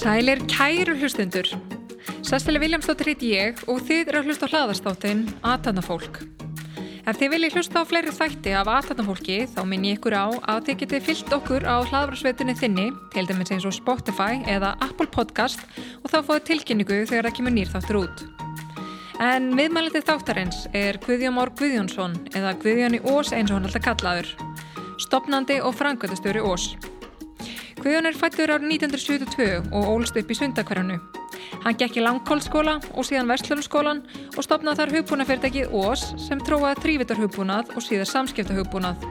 Sælir kæru hlustundur. Sestili Viljámsdóttir heit ég og þið eru að hlusta á hlaðastáttin Atanafólk. Ef þið viljið hlusta á fleiri þætti af Atanafólki þá minn ég ykkur á að þið getið fyllt okkur á hlaðvarsveitunni þinni, til dæmis eins og Spotify eða Apple Podcast og þá fóðu tilkynningu þegar það kemur nýr þáttur út. En miðmælitið þáttarins er Guðjón Mór Guðjónsson eða Guðjóni Ós eins og hann alltaf kallaður, stopnandi og frangöldastjóri Ós. Guðjón er fættur árið 1972 og ólst upp í Sundakverjanu. Hann gekk í langkólskóla og síðan Vestlunarskólan og stopnaði þar hugbúnafyrirtækið OS sem tróaði þrývitarhugbúnað og síðan samskiptahugbúnað.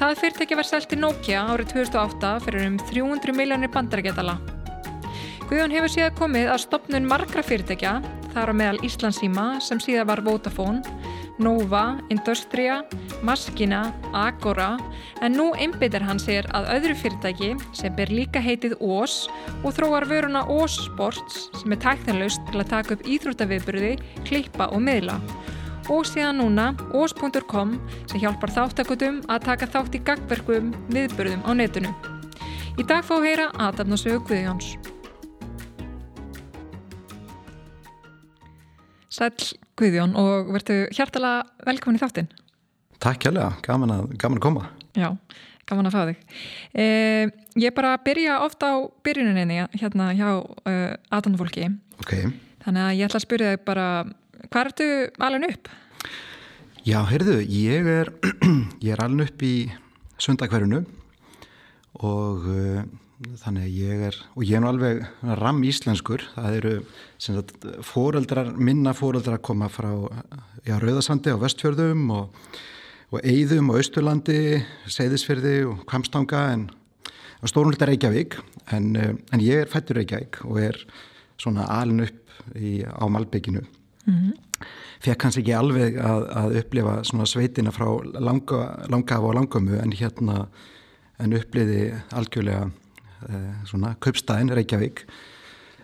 Það fyrirtæki var selgt í Nokia árið 2008 fyrir um 300 miljónir bandarækjadala. Guðjón hefur síðan komið að stopnun margra fyrirtækja, þar á meðal Íslandsíma sem síðan var Vodafone, Nova, Industria, Maskina, Agora en nú einbyttir hann sér að öðru fyrirtæki sem ber líka heitið OS og þróar vöruna OS Sports sem er tæktanlaust til að taka upp íþróttaviðburði, klippa og miðla og síðan núna os.com sem hjálpar þáttakutum að taka þátt í gagverkum viðburðum á netinu. Í dag fá heyra aðdafnasögu Guðjóns. Sæl Guðjón og verðu hjartalega velkomin í þáttinn. Takk hjálpa, gaman, gaman að koma. Já, gaman að fá þig. Eh, ég bara byrja ofta á byrjuninni hérna hjá uh, aðdannfólki. Ok. Þannig að ég ætla að spyrja þig bara, hvað ertu alveg upp? Já, heyrðu, ég er, er alveg upp í söndagverðinu og uh, þannig að ég er, og ég er nú alveg ram íslenskur, það eru sagt, fóreldrar, minna fóreldrar að koma frá já, Rauðasandi á Vestfjörðum og, og Eidum og Austurlandi, Seyðisfjörði og Kvamstanga en stórnulegt er Reykjavík en, en ég er fættur Reykjavík og er svona alin upp í, á Malbygginu mm -hmm. fekk kannski ekki alveg að, að upplifa svona sveitina frá langa, langa af og langömu en hérna en uppliði algjörlega Eh, svona kaupstæðin Reykjavík.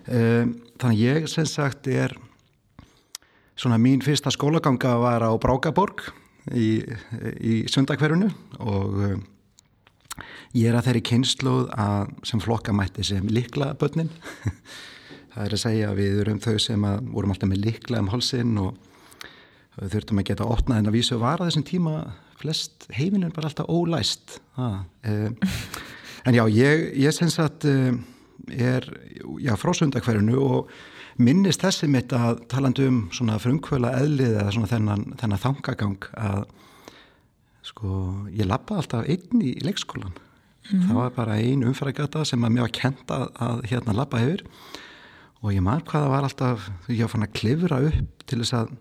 Eh, þannig ég sem sagt er svona mín fyrsta skólaganga var á Brákaborg í, í sundakverfunu og eh, ég er að þeirri kynsluð að sem flokka mætti sem likla börnin það er að segja að við erum þau sem að vorum alltaf með likla um halsin og þurftum að geta opnað en að vísu var að þessum tíma flest heiminn er bara alltaf ólæst. Það e, En já, ég, ég sens að uh, er frá sundakverðinu og minnist þessi mitt að talandu um svona frumkvöla eðlið eða svona þennan, þennan þangagang að sko ég lappa alltaf einn í leikskólan. Mm. Það var bara ein umfæragata sem að mér var kent að, að hérna lappa hefur og ég marg hvaða var alltaf, ég var fann að klifra upp til þess að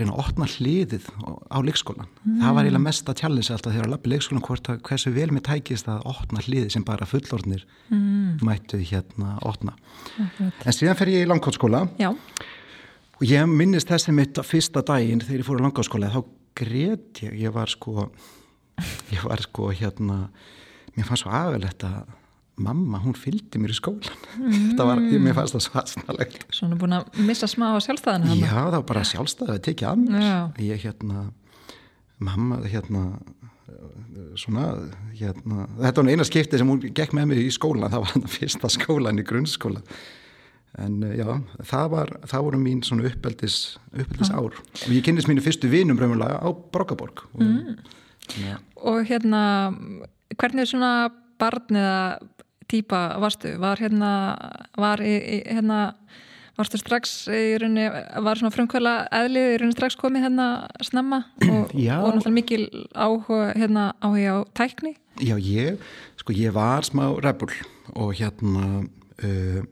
reyna að opna hliðið á leikskólan mm. það var eiginlega mest að challenge alltaf þegar að lappa leikskólan hvort að hversu vel mér tækist að opna hliðið sem bara fullornir mm. mættu hérna opna okay. en síðan fer ég í langkóttskóla og ég minnist þessi mitt fyrsta daginn þegar ég fór í langkóttskóla þá greiðt ég, ég var sko ég var sko hérna mér fannst svo aðverlegt að mamma, hún fylgdi mér í skólan mm. það var, ég mér fannst það svo aðsnalegt Svona búin að missa smá sjálfstæðan Já, það var bara sjálfstæðið að tekja að mér. Já. ég hérna mamma, hérna svona, hérna þetta var eina skipti sem hún gekk með mig í skólan það var hann að fyrsta skólan í grunnskóla. En já, það var það voru mín svona uppeldis uppeldis ár og ég kynist mínu fyrstu vinum raunverulega á Brokkaborg og, mm. og hérna hvernig er svona barn eða týpa varstu? Var hérna, var í, í, hérna, varstu strax í rauninni, var svona frumkvæla eðlið í rauninni strax komið hérna snemma og, og náttúrulega mikil áhuga, hérna, áhuga á tækni? Já, ég, sko, ég var smá rebul og hérna, uh,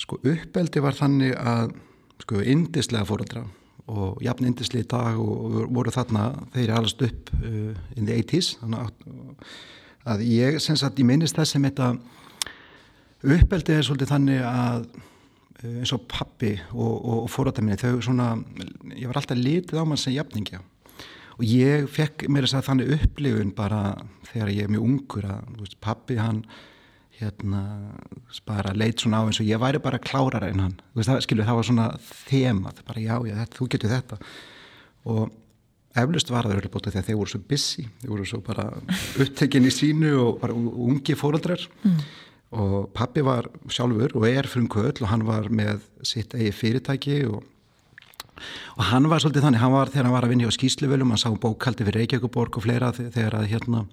sko, uppeldi var þannig að, sko, indislega fóröldra og jafn indislega í dag og voru þarna þeir alast upp uh, in the 80's þannig að að ég, sem sagt, ég minnist þess sem þetta uppeldið er svolítið þannig að eh, eins og pappi og, og, og fóröldaminni, þau svona, ég var alltaf litið á mann sem jafningja. Og ég fekk mér þess að þannig upplifun bara þegar ég er mjög ungur að veist, pappi hann hérna bara leit svona á eins og ég væri bara klárar en hann, veist, það, skilur það var svona þemað, bara já, já þetta, þú getur þetta. Og eflust var það örlubóta þegar þeir voru svo busy þeir voru svo bara upptekinn í sínu og bara ungi fóröldrar mm. og pappi var sjálfur og er frumkvöld og hann var með sitt eigi fyrirtæki og, og hann var svolítið þannig, hann var þegar hann var að vinja á skýsluvelum, hann sá bókaldi fyrir Reykjavíkuborg og fleira þegar að hérna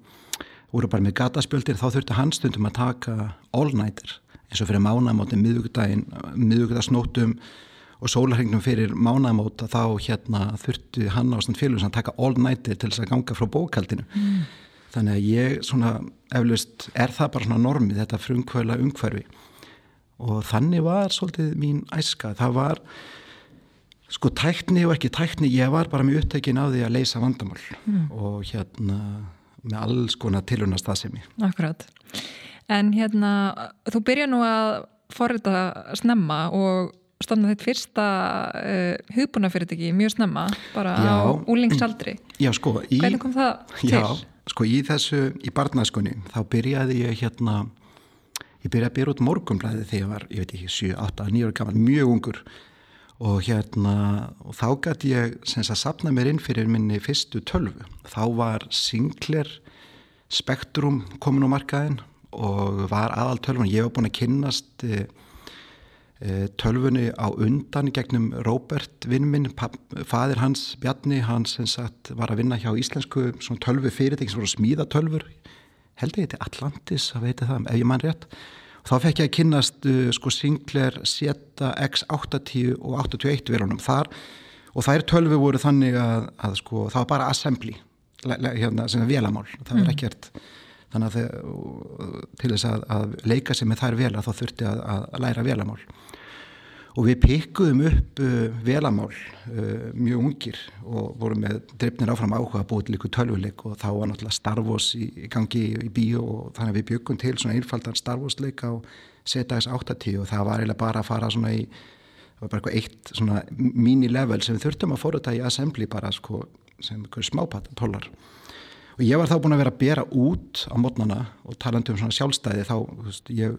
voru bara með gataspjöldir þá þurfti hann stundum að taka all-nighter eins og fyrir mánamótin miðugdægin, miðugdagsnótum og sólarhengnum fyrir mánamóta þá hérna þurfti hann á svona félagum að taka all-nighter til þess að ganga frá bókaldinu mm. þannig að ég svona eflust er það bara svona normið þetta frumkvöla umhverfi og þannig var svolítið mín æska það var sko tækni og ekki tækni ég var bara mjög upptækin á því að leysa vandamál mm. og hérna með alls konar tilunast það sem ég. Akkurat. En hérna, þú byrja nú að forrita snemma og stofna þitt fyrsta uh, hugbúnafyrirtæki mjög snemma, bara já, á úlingsaldri. Já, sko. Í, Hvernig kom það til? Já, sko, í þessu, í barnaskunni, þá byrjaði ég hérna, ég byrjaði að byrja út morgunblæði þegar ég var, ég veit ekki, 7, 8, 9 ára gammal, mjög ungur og hérna og þá gæti ég að sapna mér inn fyrir minni fyrstu tölvu þá var Sinclair Spectrum komin á markaðin og var aðal tölvun ég var búin að kynnast e, e, tölvunni á undan gegnum Robert vinnminn fadir hans Bjarni hans sagt, var að vinna hjá íslensku tölvu fyrirtæki sem voru að smíða tölvur. Held ég þetta Atlantis að veita það ef ég mann rétt. Þá fekk ég að kynast uh, sko Sinclair Zeta X80 og 81 verunum þar. Og þær tölvi voru þannig að, að sko það var bara assembly hérna sem er velamál, það var mm. ekkert þannig að þeir, til þess að, að leika sig með þær vela þá þurfti að, að læra velamál og við pikkuðum upp uh, velamál uh, mjög ungir og vorum með drifnir áfram áhuga að búið til ykkur tölvuleik og þá var náttúrulega Star Wars í, í gangi í bíó og þannig að við byggum til svona einfaldan Star Wars leik á ZX 80 og það var eiginlega bara að fara svona í það var bara eitthvað eitt svona mini-level sem við þurftum að þetta í assembly bara sko sem ykkur smápatt tólar og ég var þá búin að vera að bera út á mótnana og talandi um svona sjálfstæði þá, þú veist, ég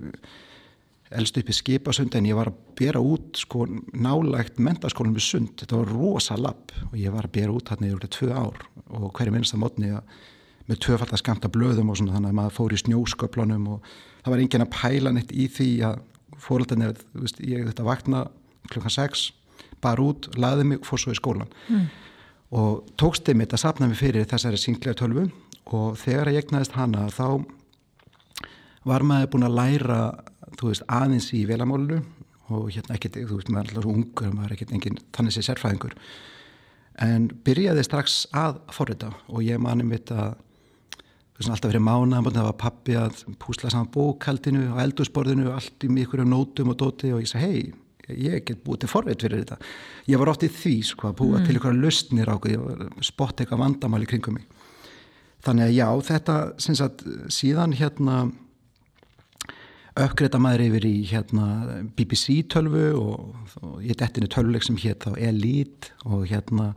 elst upp í skipasund en ég var að bera út sko nálægt mentaskólanum við sund, þetta var rosa lapp og ég var að bera út hann eða tvö ár. Og hverju minnsta mótni með tvöfald að skamta blöðum og svona þannig að maður fór í snjósköplunum og það var engin að pæla neitt í því að fóröldan er, ég þetta vakna klukkan 6, bara út laði mig og fór svo í skólan mm. og tókst þeim þetta að sapna mig fyrir þessari singlega tölvu. Og þegar ég egnaðist hana þá var maður búin að læra þú veist, aðeins í velamálunu og hérna ekkert, þú veist, maður er alltaf svo ungur maður er ekkert enginn, þannig sé sérfræðingur. En byrjaði strax að forrita og ég mani mitt að þú veist, alltaf verið mána það var pappi að púsla saman bókaldinu og eldursporðinu og allt í mjög nótum og dóti og ég sagði, hei ég get búið til forrið fyrir þetta. Ég var oft í því, sko, að búa mm. til ykkur lustnir á, spott eitthvað vandamáli kringum mig. Þannig að já, þetta, sem sagt, síðan hérna uppgreita maður yfir í hérna, BBC tölvu og, og ég dettinu tölvuleik sem hétt þá Elite og hérna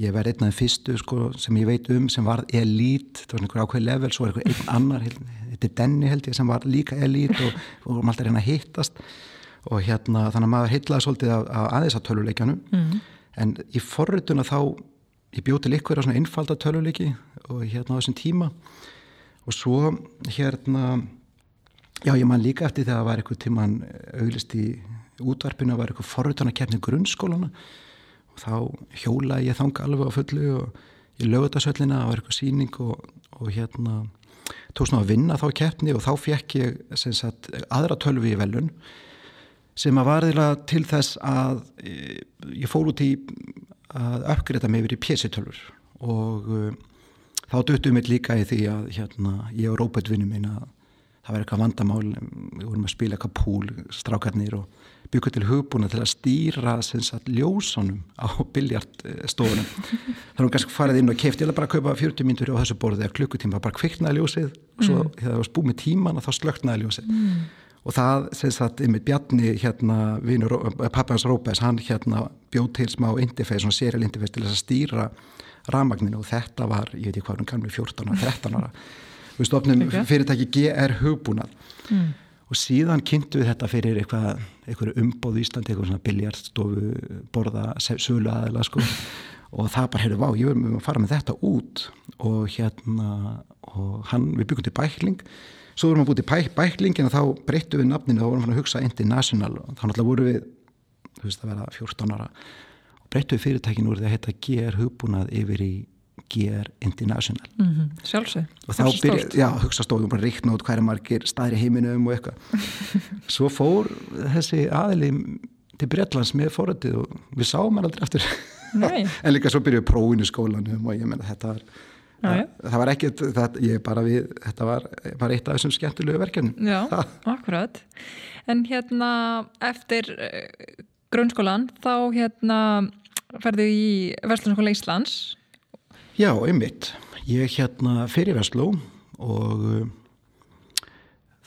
ég verði einn af þeim fyrstu sko, sem ég veit um sem var Elite, það var einhver ákveð level svo var einhver einn annar, þetta er Denny held ég sem var líka Elite og við vorum alltaf reyna að hittast. Og hérna þannig að maður hittlaði svolítið af, af aðeins af tölvuleikjanum mm. en í forrutuna þá ég ykkur á svona einfalda tölvuleiki og hérna á þessum tíma. Og svo hérna Já, ég man líka eftir þegar það var eitthvað tíman auglist í útvarpinu var eitthvað forrutunarkerni grunnskólana og þá hjólaði ég þanga alveg á fullu og ég lögði þetta söllina og var eitthvað síning og, og hérna tók svona að vinna þá keppni og þá fekk ég sagt, aðra tölvi í velun sem að varðila til þess að e, ég fór út í að uppgreita mig yfir í pjessitölfur og uh, þá döttum við líka í því að hérna, ég og Róbert-vinnum minna það var eitthvað vandamál, við vorum að spila eitthvað púl, strákarnir og byggja til hugbúna til að stýra sagt, ljósunum á biljartstofunum þannig að við kannski farið inn og kefti eða bara að kaupa 40 mínutur á þessu borði eða klukkutíma, bara kviknaði ljósið og svo mm. þegar það spúið með tíman og þá slöknaði ljósið mm. og það, sem sagt, yfir Bjarni hérna, pappans Rópes, hann hérna bjóð til smá interface, svona serial interface til þess að stýra ramagninu og þetta var, ég veit ekki hvað, hann kannu 14 og 13 ára við stofnum okay. fyrirtæki GR hugbúnað. Mm. og síðan kynntu við þetta fyrir eitthvað, eitthvað umbóð í Íslandi, eitthvað svona biljardstofu borða, sölu aðeila sko. Og það bara, heyrðu, vá, ég verðum að fara með þetta út. Og hérna og hann, við byggum til bækling. Svo vorum við búið til bæklingin og þá breyttu við nafninu og vorum við að hugsa international. Og þá náttúrulega voru við, þú veist að vera 14 ára. Og breyttu við fyrirtækinu úr því að heita GR hugbúnað yfir í GR International. Mm -hmm. Sjálfsög og þá byrja, já, hugsa stóðum bara ríkna út hverja margir staðri heiminum og eitthvað. Svo fór þessi aðli til Breitlands með fórættið og við sáum hann aldrei aftur. En líka svo byrjuði prófinu skólanum og ég menna þetta var það, það var ekkert, það, við, þetta var bara eitt af þessum skemmtilegu verkefnum. Já, akkurat. En hérna eftir uh, grunnskólan þá hérna ferðu í Vestlunarskóla Íslands Já, einmitt. Ég hérna fyrir Vestló og uh,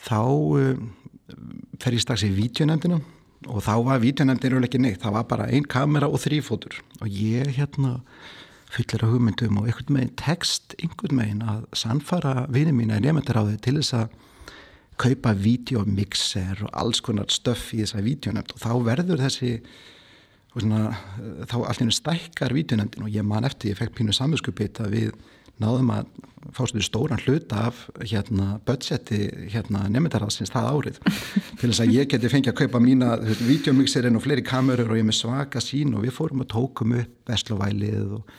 þá uh, fer ég strax í vítjunemdina og þá var vítjunemdina ekki neitt, það var bara einn kamera og þrýfótur og ég hérna fyllir á hugmyndum og einhvern veginn text einhvern veginn að sannfara vinið mín að nefndir á þau til þess að kaupa vídeomixer og alls konar stöff í þessa vítjunemd og þá verður þessi og svona, þá allir stækkar vítunendin og ég man eftir, ég fekk pínu samvinskupið að við náðum að fástu stóran hluta af hérna budgeti hérna nefndarhansins það árið til þess að ég geti fengið að kaupa mína videomixerinn og fleiri kamerur og ég með svaka sín og við fórum að tókum upp Vestlóvælið og,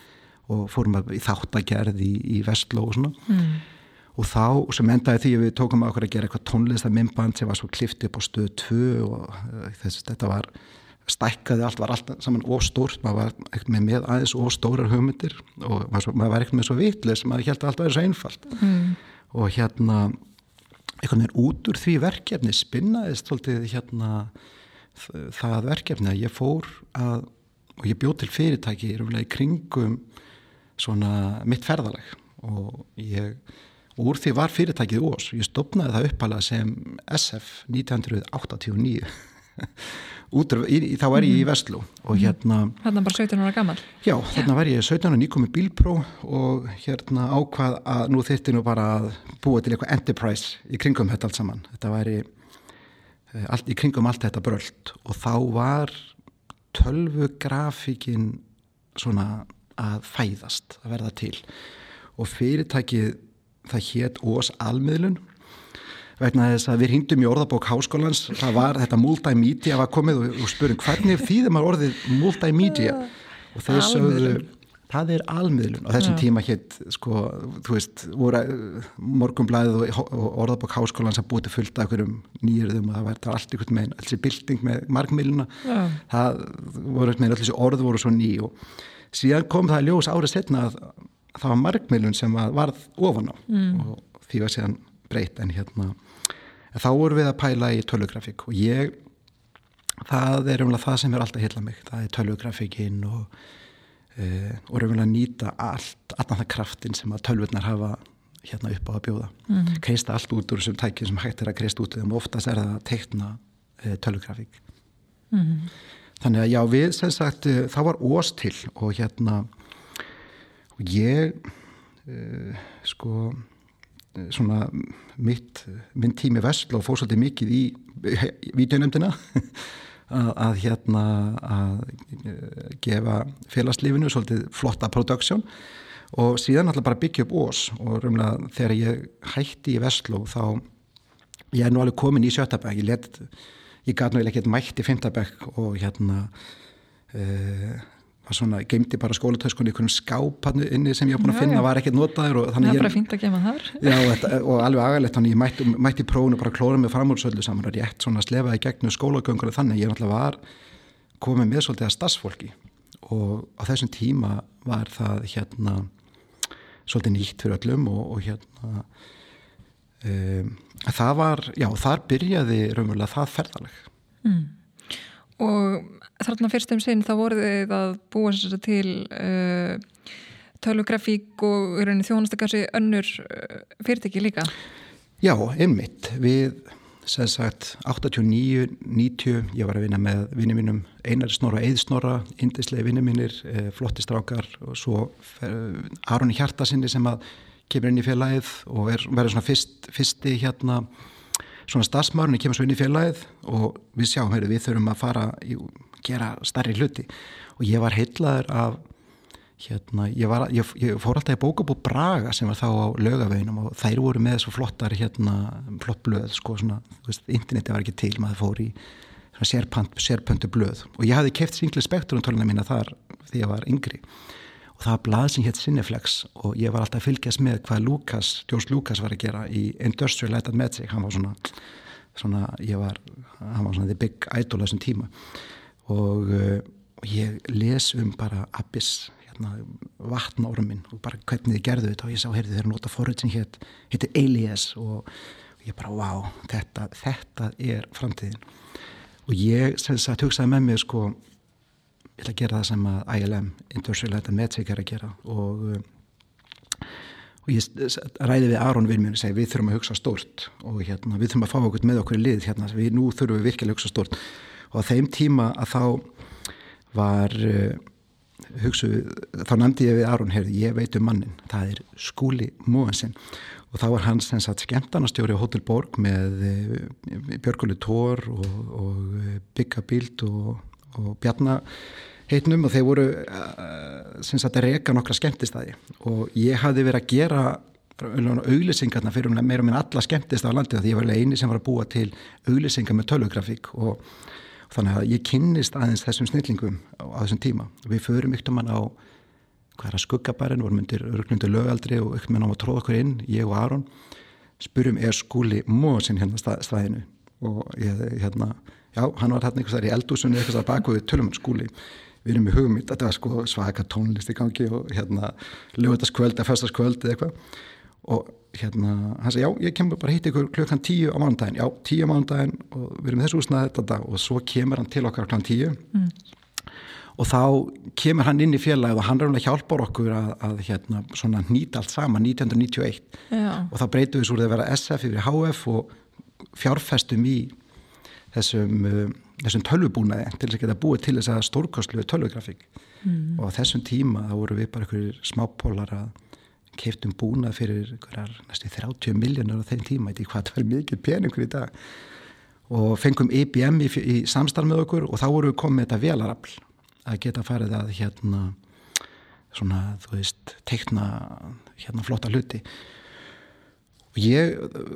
og fórum að í þáttagerð í, í Vestló og svona mm. og þá sem endaði því að við tókum að okkur að gera eitthvað tónlist að minnband sem var svo klift upp á stöð 2 og uh, þess að þetta var stækkaði allt, var allt saman óstórt, maður var ekkert með með aðeins óstórar hugmyndir og maður var ekkert með svo vitlega sem maður held að allt væri svo einfalt. Mm. og hérna einhvern veginn út úr því verkefni spinnaðist svolítið hérna það verkefni að ég fór að, og ég bjóð til fyrirtæki í kringum svona mitt ferðaleg og ég og úr því var fyrirtækið ós ég stopnaði það uppalað sem SF 1989 út, í, þá er ég í mhm. Vestló og mhm. hérna Þannig bara 17 ára gammal Já, þannig var ég 17 ára nýkomi bílpró og hérna ákvað að nú þyrtti nú bara að búa til eitthvað enterprise í kringum þetta allt saman. Þetta væri eh, allt, í kringum allt þetta bröld og þá var tölvugrafíkin svona að fæðast að verða til. Og fyrirtækið það hétt Ós Almiðlun vegna þess að við hringdum í orðabók háskólans, það var þetta multimedia var komið og, og spurum hvernig þýðum maður orðið multimedia? Og þeir sögðu það er almiðlun. Og þessum Já. tíma hétt sko, þú veist, voru morgumblæðið og, og orðabók háskólans að búið til fullt af einhverjum nýjörðum og það var allt einhvern með alls í bilding með markmiðluna. Það voru með alls þessi orð voru svo ný og síðan kom það ljós árið setna að það var markmiðlun sem varð ofan á mm. og því var síðan breytt en hérna þá vorum við að pæla í tölvugrafík og ég það er umlað það sem er alltaf heila mig það er tölvugrafíkin og uh, og umlað að nýta allt allan það kraftin sem að tölvurnar hafa hérna upp á að bjóða mm -hmm. kreista allt út úr þessum tækjum sem hægt er að kreista út og oftast er það að teikna uh, tölvugrafík mm -hmm. þannig að já við sem sagt uh, þá var ós til og hérna og ég sko svona mitt, minn tími Vestló fór svolítið mikið í videonemdina að, hérna að eh, gefa félagslífinu svolítið flotta production og síðan alltaf bara byggja upp ós og rumlega þegar ég hætti í Vestló þá ég er nú alveg komin í sjötabæk ég, ég gæti náttúrulega ekki mætt í fymtabæk og hérna uh, var svona, geimdi bara skólatöskun í einhvern skáp inni sem ég var búin að finna já, já. var ekkert notaður og þannig ég... Það er bara fint að gema þar. Já, þetta, og alveg agalegt, þannig ég mætti, mætti prófunu bara klóra mig fram úr söllu saman og rétt svona slefaði gegnum skólagöngur þannig ég náttúrulega var komið með svolítið að stassfólki og á þessum tíma var það hérna svolítið nýtt fyrir öllum og, og hérna um, það var, já, þar byrjaði raunverulega það ferðaleg. Mm. Og þarna fyrstum sinn þá voruð þið að búa sér til uh, tölvugrafík og þjónastakassi önnur uh, fyrirtæki líka? Já, einmitt. Við, sem sagt, 89, 90, ég var að vinna með vinnum mínum Einar Snorra, Eið Snorra, indislega vinnum mínir, eh, flottistrákar og svo eh, Aronni Hjartasinni sem að kemur inn í félagið og verður svona fyrst, fyrsti hérna svona stafsmárunni kemur svo inn í félagið og við sjáum, heyrðu, við þurfum að fara í, gera starri hluti. Og ég var heitlaður af hérna, ég, var, ég, ég fór alltaf í bókabú Braga sem var þá á lögaveginum og þær voru með svo flottar hérna, flott blöð, sko, svona, veist, interneti var ekki til, maður fór í sérpöntu blöð. Og ég hafði keft singli spektrum tóluna mína þar því ég var yngri og það var blað sem hétt Cineflex og ég var alltaf að fylgjast með hvað Lucas, George Lucas var að gera í Industrial Light and Magic. Hann var svona, svona ég var, hann var svona the big idol þessum tíma. Og, uh, og ég les um bara Abyss hérna, vatnóruminn og bara hvernig þið gerðu þetta. Og ég sá, heyrðu þeir nota forrið sem hétt, hétti Elias og ég bara, wow, þetta, þetta er framtíðin. Og ég sem sagt hugsaði með mig sko ég ætla að gera það sem að ILM Industrial Light and Magic er að gera. Og, uh, og ég ræði við Aron við mér og segi við þurfum að hugsa stort og hérna, við þurfum að fá okkur með okkur í lið hérna, við, nú þurfum við virkilega að hugsa stort og á þeim tíma að þá var uh, hugsu, þá nefndi ég við Aron heyrði, ég veit um mannin, það er skúli Móansson og þá var hans skemmtarnastjóri á Hotel Borg með uh, Björgóli Tór og, og Bygga Bíld og, og Bjarnar heitnum og þeir voru uh, sem sagt að reyka nokkra skemmtistæði og ég hafði verið að gera auglýsingarna fyrir um meira minn alla skemmtistæði á landið því ég var eini sem var að búa til auglýsingar með tölvugrafík og, og þannig að ég kynnist aðeins þessum snillingum á, þessum tíma. Við förum ykkur mann á hverja skuggabærin, vorum undir örglundu lögaldri og ykkur mann á að tróða okkur inn, ég og Aron. Spurum er skúli móðsinn hérna stað, staðinu og ég hérna, já, hann var hérna einhvers þar í eldúsunni eitthvað baku við tölum skúli. Við erum í hugmynd, þetta var sko svaka tónlist í gangi og hérna lögutaskvöld eða festaskvöld eða eitthvað. Og hérna, hann sagði, já, ég kemur bara hitt ykkur klukkan tíu á mánundagin, já, tíu á mánundagin og við erum þessu úsnaði þetta dag og svo kemur hann til okkar klukkan tíu. Mm. og þá kemur hann inn í félagið og hann alveg hjálpar okkur að, að hérna, svona nýta allt saman 1991 já. og þá breytum við svo að vera SF yfir HF og fjárfestum í þessum uh, þessum tölvubúnaði til þess að geta búið til þess að stórkostlu tölvugrafík. Mm. og á þessum tíma þá voru við bara einhverjir smápólar að keiftum búnað fyrir næstu 30 miljónur á þeim tíma, þetta er hvað það er mikið peningur í dag. Og fengum IBM í, í samstarf með okkur og þá voru við komið þetta velarafl að geta farið að hérna svona, þú veist, teikna hérna flotta hluti Ég,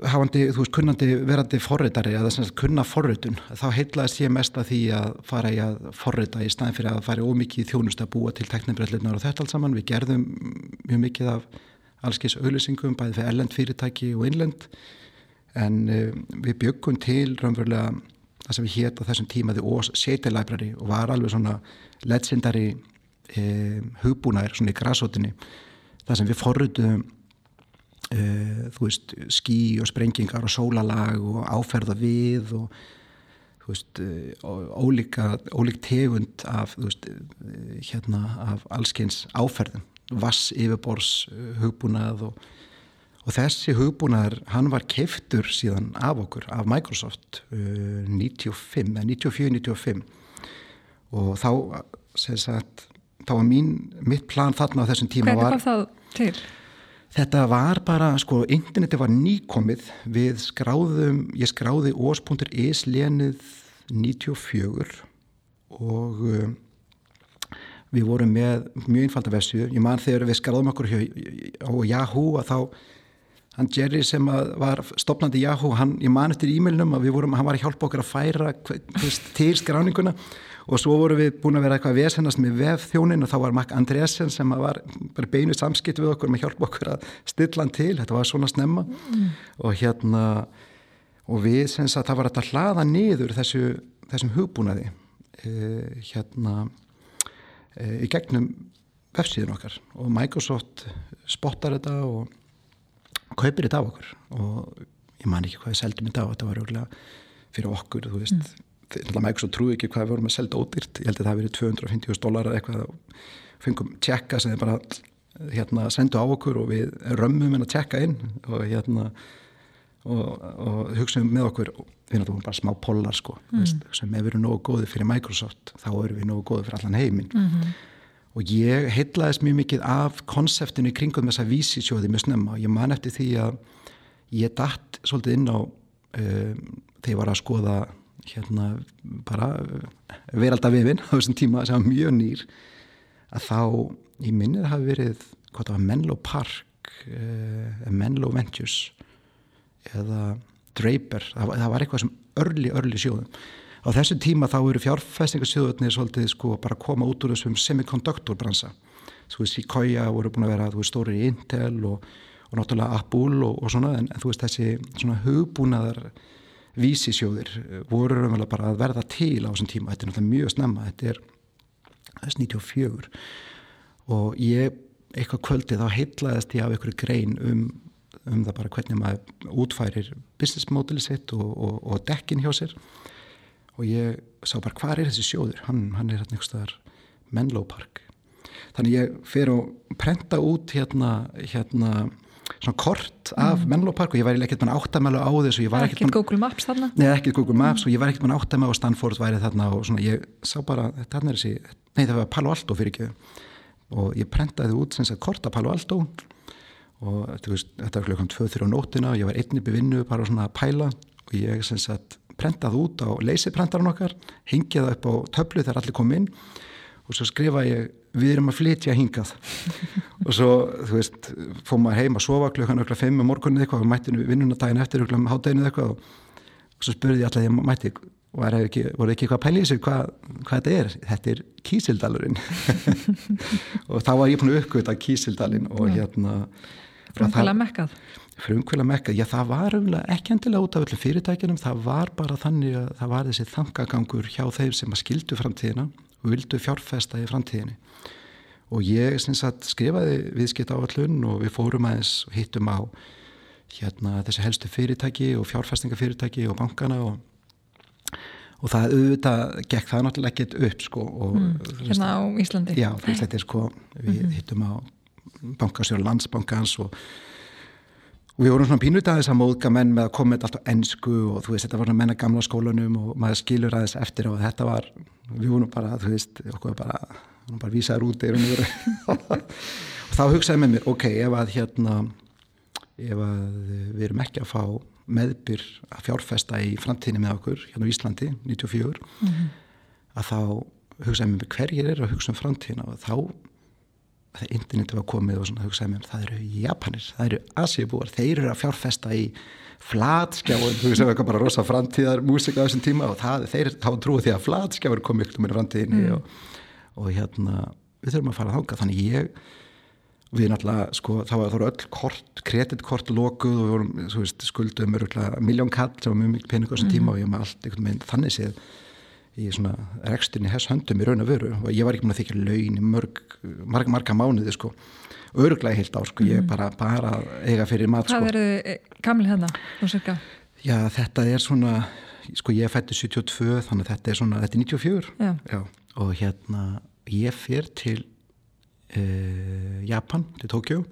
hafandi, þú veist, kunnandi verandi forritari, eða þess að kunna forritun, þá heitlaðist ég mest að því að fara í að forrita í staðin fyrir að fara ómikið í þjónust að búa til teknibrellunar og þetta alls saman. Við gerðum mjög mikið af allskis auðlýsingum, bæði fyrir ellend fyrirtæki og innlend, en uh, við byggum til raunverulega það sem við hétt á þessum tímaði Ós Sete Library og var alveg svona legendary uh, hugbúnaðir svona í græsótinni, það sem við forritum Uh, þú veist, skí og sprengingar og sólalag og áferða við og þú veist uh, ólíka, ólík tegund af, þú veist, uh, hérna af allskeins áferðum vass yfirbors hugbúnað og, og þessi hugbúnaðar hann var keftur síðan af okkur af Microsoft 95, 94-95 og þá sem sagt, þá var mín mitt plan þarna á þessum tíma Hvernig var það til? Þetta var bara, sko, interneti var nýkomið við skráðum, ég skráði os.is lenið 94 og uh, við vorum með mjög einfalda vessju. Ég man þegar við skráðum okkur á Yahoo að þá, hann Jerry sem var stopnandi Yahoo, hann, ég man eftir e-mailnum að við vorum, hann var að hjálpa okkur að færa til skráninguna og svo vorum við búin að vera eitthvað vesennast með vefþjónin og þá var Mac Andresen sem var bara beinu samskipt við okkur með hjálp okkur að stilla hann til, þetta var svona snemma. Mm. og hérna og við sem sagt það var að hlaða niður þessu, þessum hugbúnaði eh, hérna eh, í gegnum vefsíðun okkar. Og Microsoft spottar þetta og kaupir þetta af okkur. Og ég man ekki hvað seldi mig þetta á, þetta var örgulega fyrir okkur, þú veist. Mm Microsoft trúi ekki hvað við vorum að selja ódýrt ég held að það hafi verið 250 dólar eitthvað og fengum tjekka sem þið bara hérna, sendu á okkur og við römmum henn að tjekka inn og hérna og, og hugsaum með okkur við erum bara smá pollar sko mm. hugsaum ef við erum nógu góði fyrir Microsoft þá erum við nógu góði fyrir allan heiminn mm -hmm. og ég heitlaðist mjög mikið af konseptinu í kringum þessa vísisjóði mjög snemma og ég man eftir því að ég dætt svolítið inn á um, þegar ég var að skoða hérna bara veraldavifin á þessum tíma sem var mjög nýr að þá í minnið hafi verið hvað það var Menlo Park uh, Menlo Ventures eða Draper það, það var eitthvað sem örli, örli sjóðum. Á þessu tíma þá eru fjárfestingarsjóðunir svolítið sko bara koma út úr þessum semikonduktorbransa þú veist Sequoia voru búin að vera þú veist stóri í Intel og, og náttúrulega Apple og, og svona en, en þú veist þessi svona hugbúnaðar vísisjóðir voru raunverulega bara að verða til á þessum tíma, þetta er náttúrulega mjög snemma þetta er, er 94 og ég eitthvað kvöldið þá heitlaðist ég af einhverju grein um, um það bara hvernig maður útfærir business modeli sitt og, og, og dekkin hjá sér. Og ég sá bara hvað er þessi sjóður? Hann, hann er hérna einhverstaðar Menlo Park. Þannig ég fer og prenta út hérna hérna svona kort af mm. Menlo Park og ég væri ekkert mann áttamælu á þessu ekkert man... Google Maps þarna Nei, ekkert Google Maps mm. og ég væri ekkert mann áttamælu á Stanford væri þarna og svona ég sá bara þarna er þessi, nei það var Palo Alto fyrir ekki og ég prentaði út sem sagt kort af Palo Alto og veist, þetta var klukkan 2-3 á nótina og ég var einnig bevinnu bara svona að pæla og ég sem sagt prentaði út á leysiprentarinn okkar hengið upp á töflu þegar allir kom inn og svo skrifa ég við erum að flytja hingað. Og svo, þú veist, fór maður heim að sofa klukkan okkur fimm um morgunnið eitthvað og mætti vinnuna daginn eftir okkur um hátteginu eitthvað og, og svo spurði ég alltaf ég mætti og er ekki, voru ekki eitthvað pælið sér hvað, hvað þetta er, þetta er kísildalurinn. Og þá var ég búin að uppgöta kísildalinn og hérna frumkvæla mekkað? Frumkvæla mekkað, já það var ekki endilega út af öllu fyrirtækinum, það var bara þannig að það var þessi þangagangur hjá þeim sem að skildu framtíðina vildu fjárfesta í framtíðinni og ég sagt, skrifaði viðskipt áallun og við fórum aðeins og hittum á hérna, þessi helstu fyrirtæki og fjárfestingafyrirtæki og bankana og, og það auðvitað gekk það náttúrulega ekkert upp sko, og, mm, hérna á Íslandi já, þetta er sko, við mm -hmm. hittum á bankastjóra landsbankans og og við vorum svona pínut aðeins að móðga menn með að koma með allt á ennsku og þú veist þetta var svona menna gamla skólanum og maður skilur aðeins eftir og þetta var, við vorum bara þú veist, okkur bara bara vísaður út og þá hugsaði með mér, ok, ef að hérna ef að við erum ekki að fá meðbyr að fjárfesta í framtíðinni með okkur hérna á Íslandi, 94 mm -hmm. að þá hugsaði með mér hverjir er að hugsa um framtíðina og þá interneti var komið og svona hugsaði mér, það eru Japanir, það eru Asíubúar, þeir eru að fjárfesta í flatskjáin, þú veist, það var bara rosa framtíðar músika á þessum tíma og það, þeir þá trúið því að flatskjáur komið ykkur með framtíðinni mm. og og hérna við þurfum að fara þánga þannig ég við náttúrulega sko þá var öll kort, kreditkort lokuð og við vorum veist, skuldum miljón kall sem var mjög mikil pening á þessum mm. tíma og ég maður allt einhvern veginn þannig séð í svona reksturni hess höndum í raun og veru. Og ég var ekki með að þykja laun í mörg, marg, marga mánuði sko. Öruglega heilt á sko, ég er mhm. bara, bara eiga fyrir mat sko. Hvað eru þið gamli hérna? Já þetta er svona sko ég fætti 72 þannig að þetta er svona, þetta er 94 Já, Já. Og hérna ég fyrir til uh, Japan, til Tókjó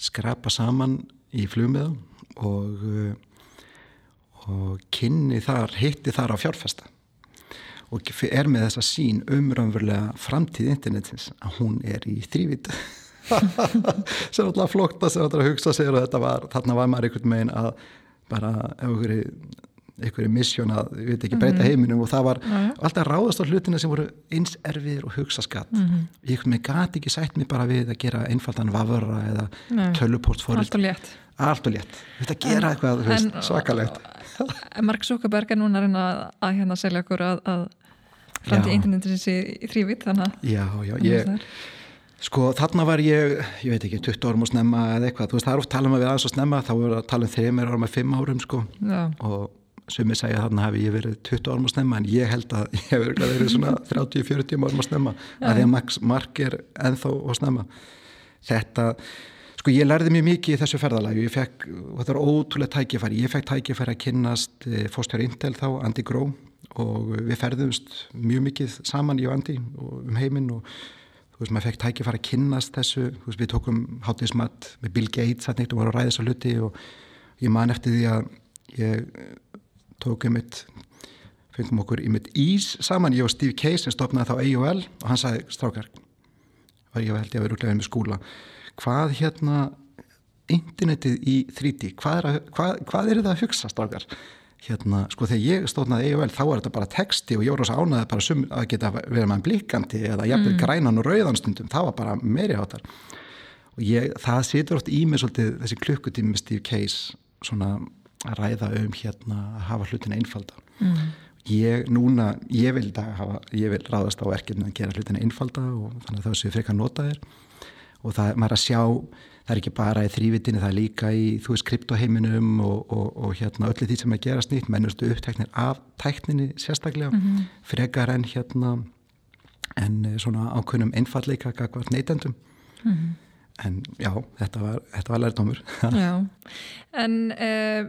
skrapa saman í flugmiða og uh, og kynni þar, hitti þar á fjárfesta og er með þessa sín umröðumverulega framtíð internetins að hún er í þrývit sem alltaf flokkt að sem alltaf hugsa sér og þetta var, þarna var maður einhvern veginn að bara einhverju missjón að, við veit ekki, breyta mhm. heiminum og það var ja, ja. alltaf ráðast á hlutina sem voru eins erfiðir og hugsa skatt mm -hmm. ég gati ekki sætt mér bara við að gera einfaldan vafra eða töluportfóri allt og létt, og létt. þetta gera eitthvað en, svakalegt Mark Zuckerberg er núna að reyna að hérna selja okkur að, að framtíð internetins í þrývit þannig að já, já, ég Sko þarna var ég, ég veit ekki, 20 árum og snemma eða eitthvað, þú veist það er oft tala um að við aðeins og snemma, þá er að tala um þeim er árum með 5 árum sko Já. og ég segja þarna hafi ég verið 20 árum að snemma en ég held að ég hef verið svona 30-40 árum að snemma ja. að því að Mark er enþá að snemma þetta, sko ég lærði mjög mikið í þessu ferðalagi. Og ég fekk, og þetta var ótrúlega tækifæri, ég fekk tækifæri að kynnast eh, fórstjóri Intel þá, Andy Gró og við ferðumst mjög mikið saman ég og Andy um heiminn og þú veist maður fekk tækifæri að kynnast þessu, þú veist við tókum hátismat með Bill Gates að neitt og var að ræða þessu luti og ég man eftir því að ég tók einmitt fengum okkur einmitt ís saman ég og Steve Case sem stopnaði þá AOL og hann sagði strákar var ég held ég að vera útlegað með skúla hvað hérna internetið í 3D hvað er, að, hvað, hvað er það að hugsa strákar? Hérna, sko þegar ég stóðnaði EOL þá var þetta bara texti og ég voru ás ánaði bara sum, að geta verið með blikkandi eða jafnveg mm. grænan og rauðanstundum, það var bara meiri hátar og ég, það situr oft í mig svolítið þessi klukkutími með Steve Case svona að ræða um hérna að hafa hlutin einfalda mm. ég núna, ég vil, hafa, ég vil ráðast á verkefni að gera hlutin einfalda og þannig að það séu frekar notaðir og það maður að sjá það er ekki bara í þrývitinni, það er líka í þú veist kryptoheiminum og, og, og hérna öllu því sem er gerast nýtt, mennustu uppteknir af tækninni sérstaklega mm -hmm. frekar en hérna en eh, svona ákveðnum einfalleika gagvart neytendum. Mm -hmm en já, þetta var, þetta var lærdomur Já, en uh,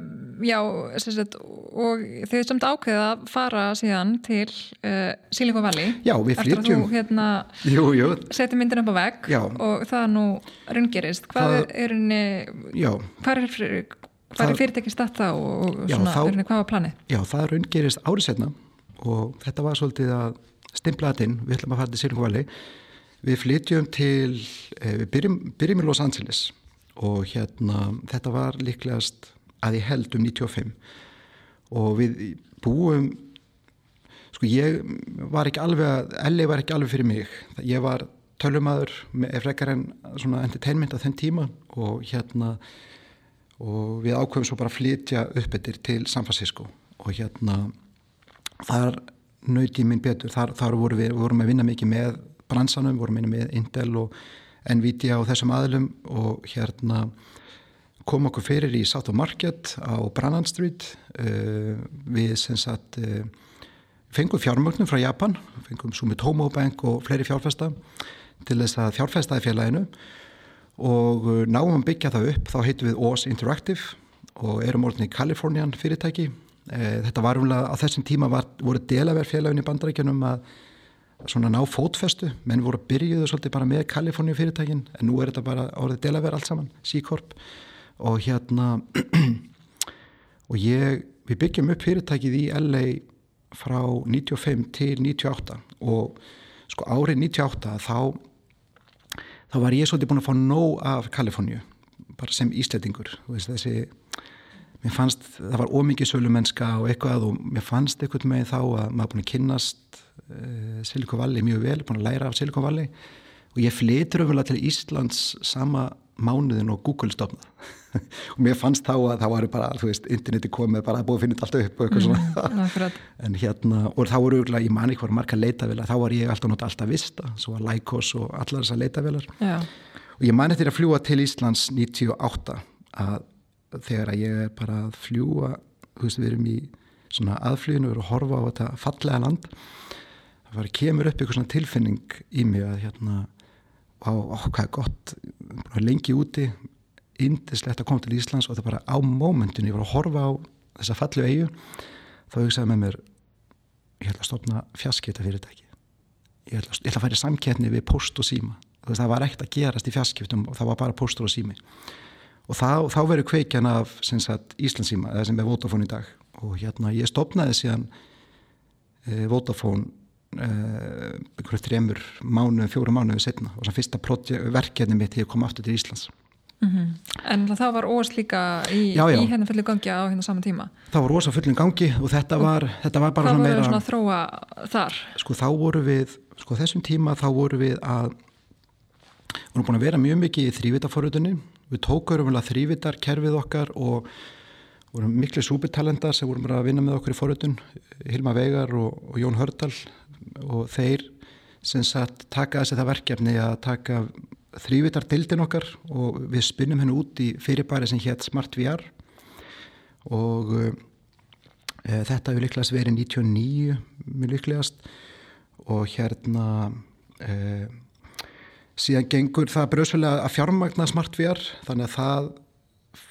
já, sagt, og þau samt ákveða að fara síðan til uh, Silicon Valley Já, við flytjum. þú hérna setjum myndin upp á vegg já. og það nú raungerist. Hvað það, er unni hvað er, er fyrirtekið starta og já, svona, þá, hvað var planið? Já, það raungerist árið setna og þetta var svolítið að stimplaðinn, við ætlum að fara til Silicon Valley Við flytjum til, eh, við byrjum, byrjum í Los Angeles og hérna þetta var líklegast að ég held um 95 og við búum, sko ég var ekki alveg, LA var ekki alveg fyrir mig, ég var tölumadur með frekar en svona entertainment á þenn tíma og hérna og við ákveðum svo bara að flytja upp eittir til San Francisco. Og hérna þar nöyti minn betur, þar, þar vorum við vorum að vinna mikið með bransanum, vorum minni með Intel og Nvidia og þessum aðlum og hérna kom okkur fyrir í South of Market á Brannan Street. Uh, við sem sagt uh, fengum fjármögnum frá Japan fengum Sumitomo Bank og fleiri fjárfesta til þess að fjárfesta í félaginu og uh, náum að byggja það upp. Þá heitum við OS Interactive og erum orðin í Kalifornian fyrirtæki. Þetta var umlega á þessum tíma var, voru delaverð félagin í bandarækjunum að svona ná fótfestu, menn voru að byrjuðu svolítið bara með Kaliforníu fyrirtækin en nú er þetta bara árið delaver allt saman C-Corp. Og hérna og ég við byggjum upp fyrirtækið í LA frá 95 til 98 og sko árið 98 þá þá var ég svolítið búin að fá nóg af Kaliforníu bara sem íslettingur þessi mér fannst, það var ómikið sölumennska og eitthvað og mér fannst eitthvað með þá að maður búin að kynnast Silicon Valley mjög vel, búin að læra af Silicon Valley. Og ég flytur umvel til Íslands sama mánuðin og Google stofna og mér fannst þá að það var bara, þú veist, interneti komið bara að búið að finna þetta allt upp og eitthvað svona. Mm, en hérna, og þá voru ég man ekki hvað marga leitavilar, þá var ég alltaf nota alltaf vista, svo var Lycos og allar þessar leitavilar og ég man eftir að fljúa til Íslands 98 að þegar að ég er bara að fljúa þú veist við erum í svona aðfluginu við erum að horfa á þetta fallega land það var kemur upp eitthvað svona tilfinning í mig að hérna á, á hvað er gott lengi úti indislegt að koma til Íslands og það bara á mómentinu ég var að horfa á þessa fallu eigu þá hugsaði með mér ég ætla að stofna fjaskita fyrirtæki ég ætla, ég ætla að færi samkettni við post og síma. Það var ekkert að gerast í fjaskiptum og það var bara postur og sími. Og þá, þá verður kveikjan af sagt, Íslandsíma, eða sem er Vodafone í dag. Og hérna ég stopnaði síðan e, Vodafone e, einhverju þremur mánu, fjóru mánuðu setna og sem fyrsta verkefni mitt hefur komið aftur til Íslands. Mm -hmm. En það var ós líka í, í hennar fullu gangi á hennar saman tíma? Það var ós á fullu gangi og þetta var, og þetta var bara svona meira Það var svona að þróa þar? Sko þá voru við, sko þessum tíma þá voru við að vorum búin að vera mjög mikið í þrývitaforrutunni við tókurum vel að þrývitar kerfið okkar og vorum miklu súbitalendar sem vorum bara að vinna með okkur í forrutun Hilma Veigar og, og Jón Hördal og þeir sem sagt taka þessi það verkefni að taka þrývitar dildin okkar og við spinnum hennu út í fyrirbæri sem hétt Smart VR og e, þetta hefur líklegast verið 99 mjög líklegast. Og hérna e, síðan gengur það bröðsvelega að fjármagna smartvér þannig að það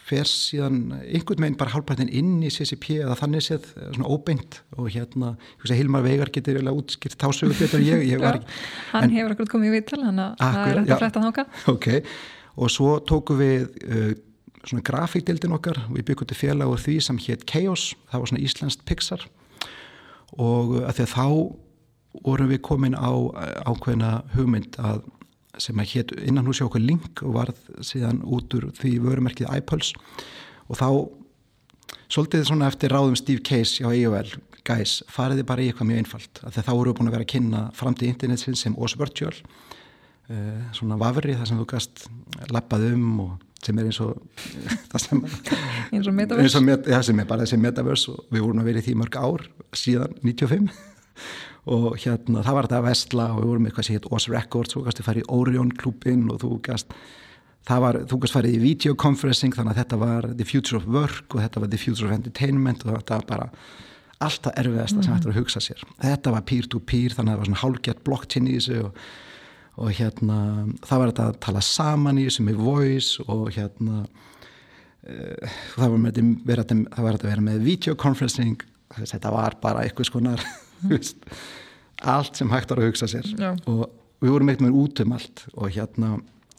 fer síðan einhvern veginn bara hálfpartin inn í CCP eða þannig séð svona óbeint og hérna, Hilmar Veigar getur útskýrt tásögur betur en ég, ég Já, hann en, hefur akkur komið í vittal hann að það er hægt að frætta þáka okay. og svo tóku við uh, svona grafíkdildin okkar við byggum til félag og því sem hétt Chaos það var svona Íslandst Pixar og að því að þá vorum við komin á ákveðna hugmynd að sem að hétt innan húsi okkur link og varð síðan út úr því vörumerkið iPulse og þá svolítið svona eftir ráðum Steve Case á AOL guys, fariði bara í eitthvað mjög einfalt. Af því þá eru við búin að vera að kynna framtíð internetsins sem OS Virtual uh, svona vafri þar sem þú gast lappað um og sem er eins og sem, eins og metaverse. Eins og met, ja, sem er bara þessi metaverse og við vorum að vera í því mörg ár síðan 95 og hérna það var þetta að vestla og við vorum eitthvað sem heit OS Records og þú gast að fara í Orion klubin og þú það var, þú gast farið í videoconferencing þannig að þetta var the future of work og þetta var the future of entertainment og þetta var bara alltaf erfiðasta sem hættur að hugsa sér. Þetta var peer-to-peer -peer, þannig að það var svona hálfgett blockchain í þessu og, og hérna það var þetta að tala saman í þessu með voice og hérna uh, var það var þetta að vera með videoconferencing þetta var bara eitthvað skonar allt sem hægt var að hugsa sér Já. og við vorum eitthvað með út um allt og hérna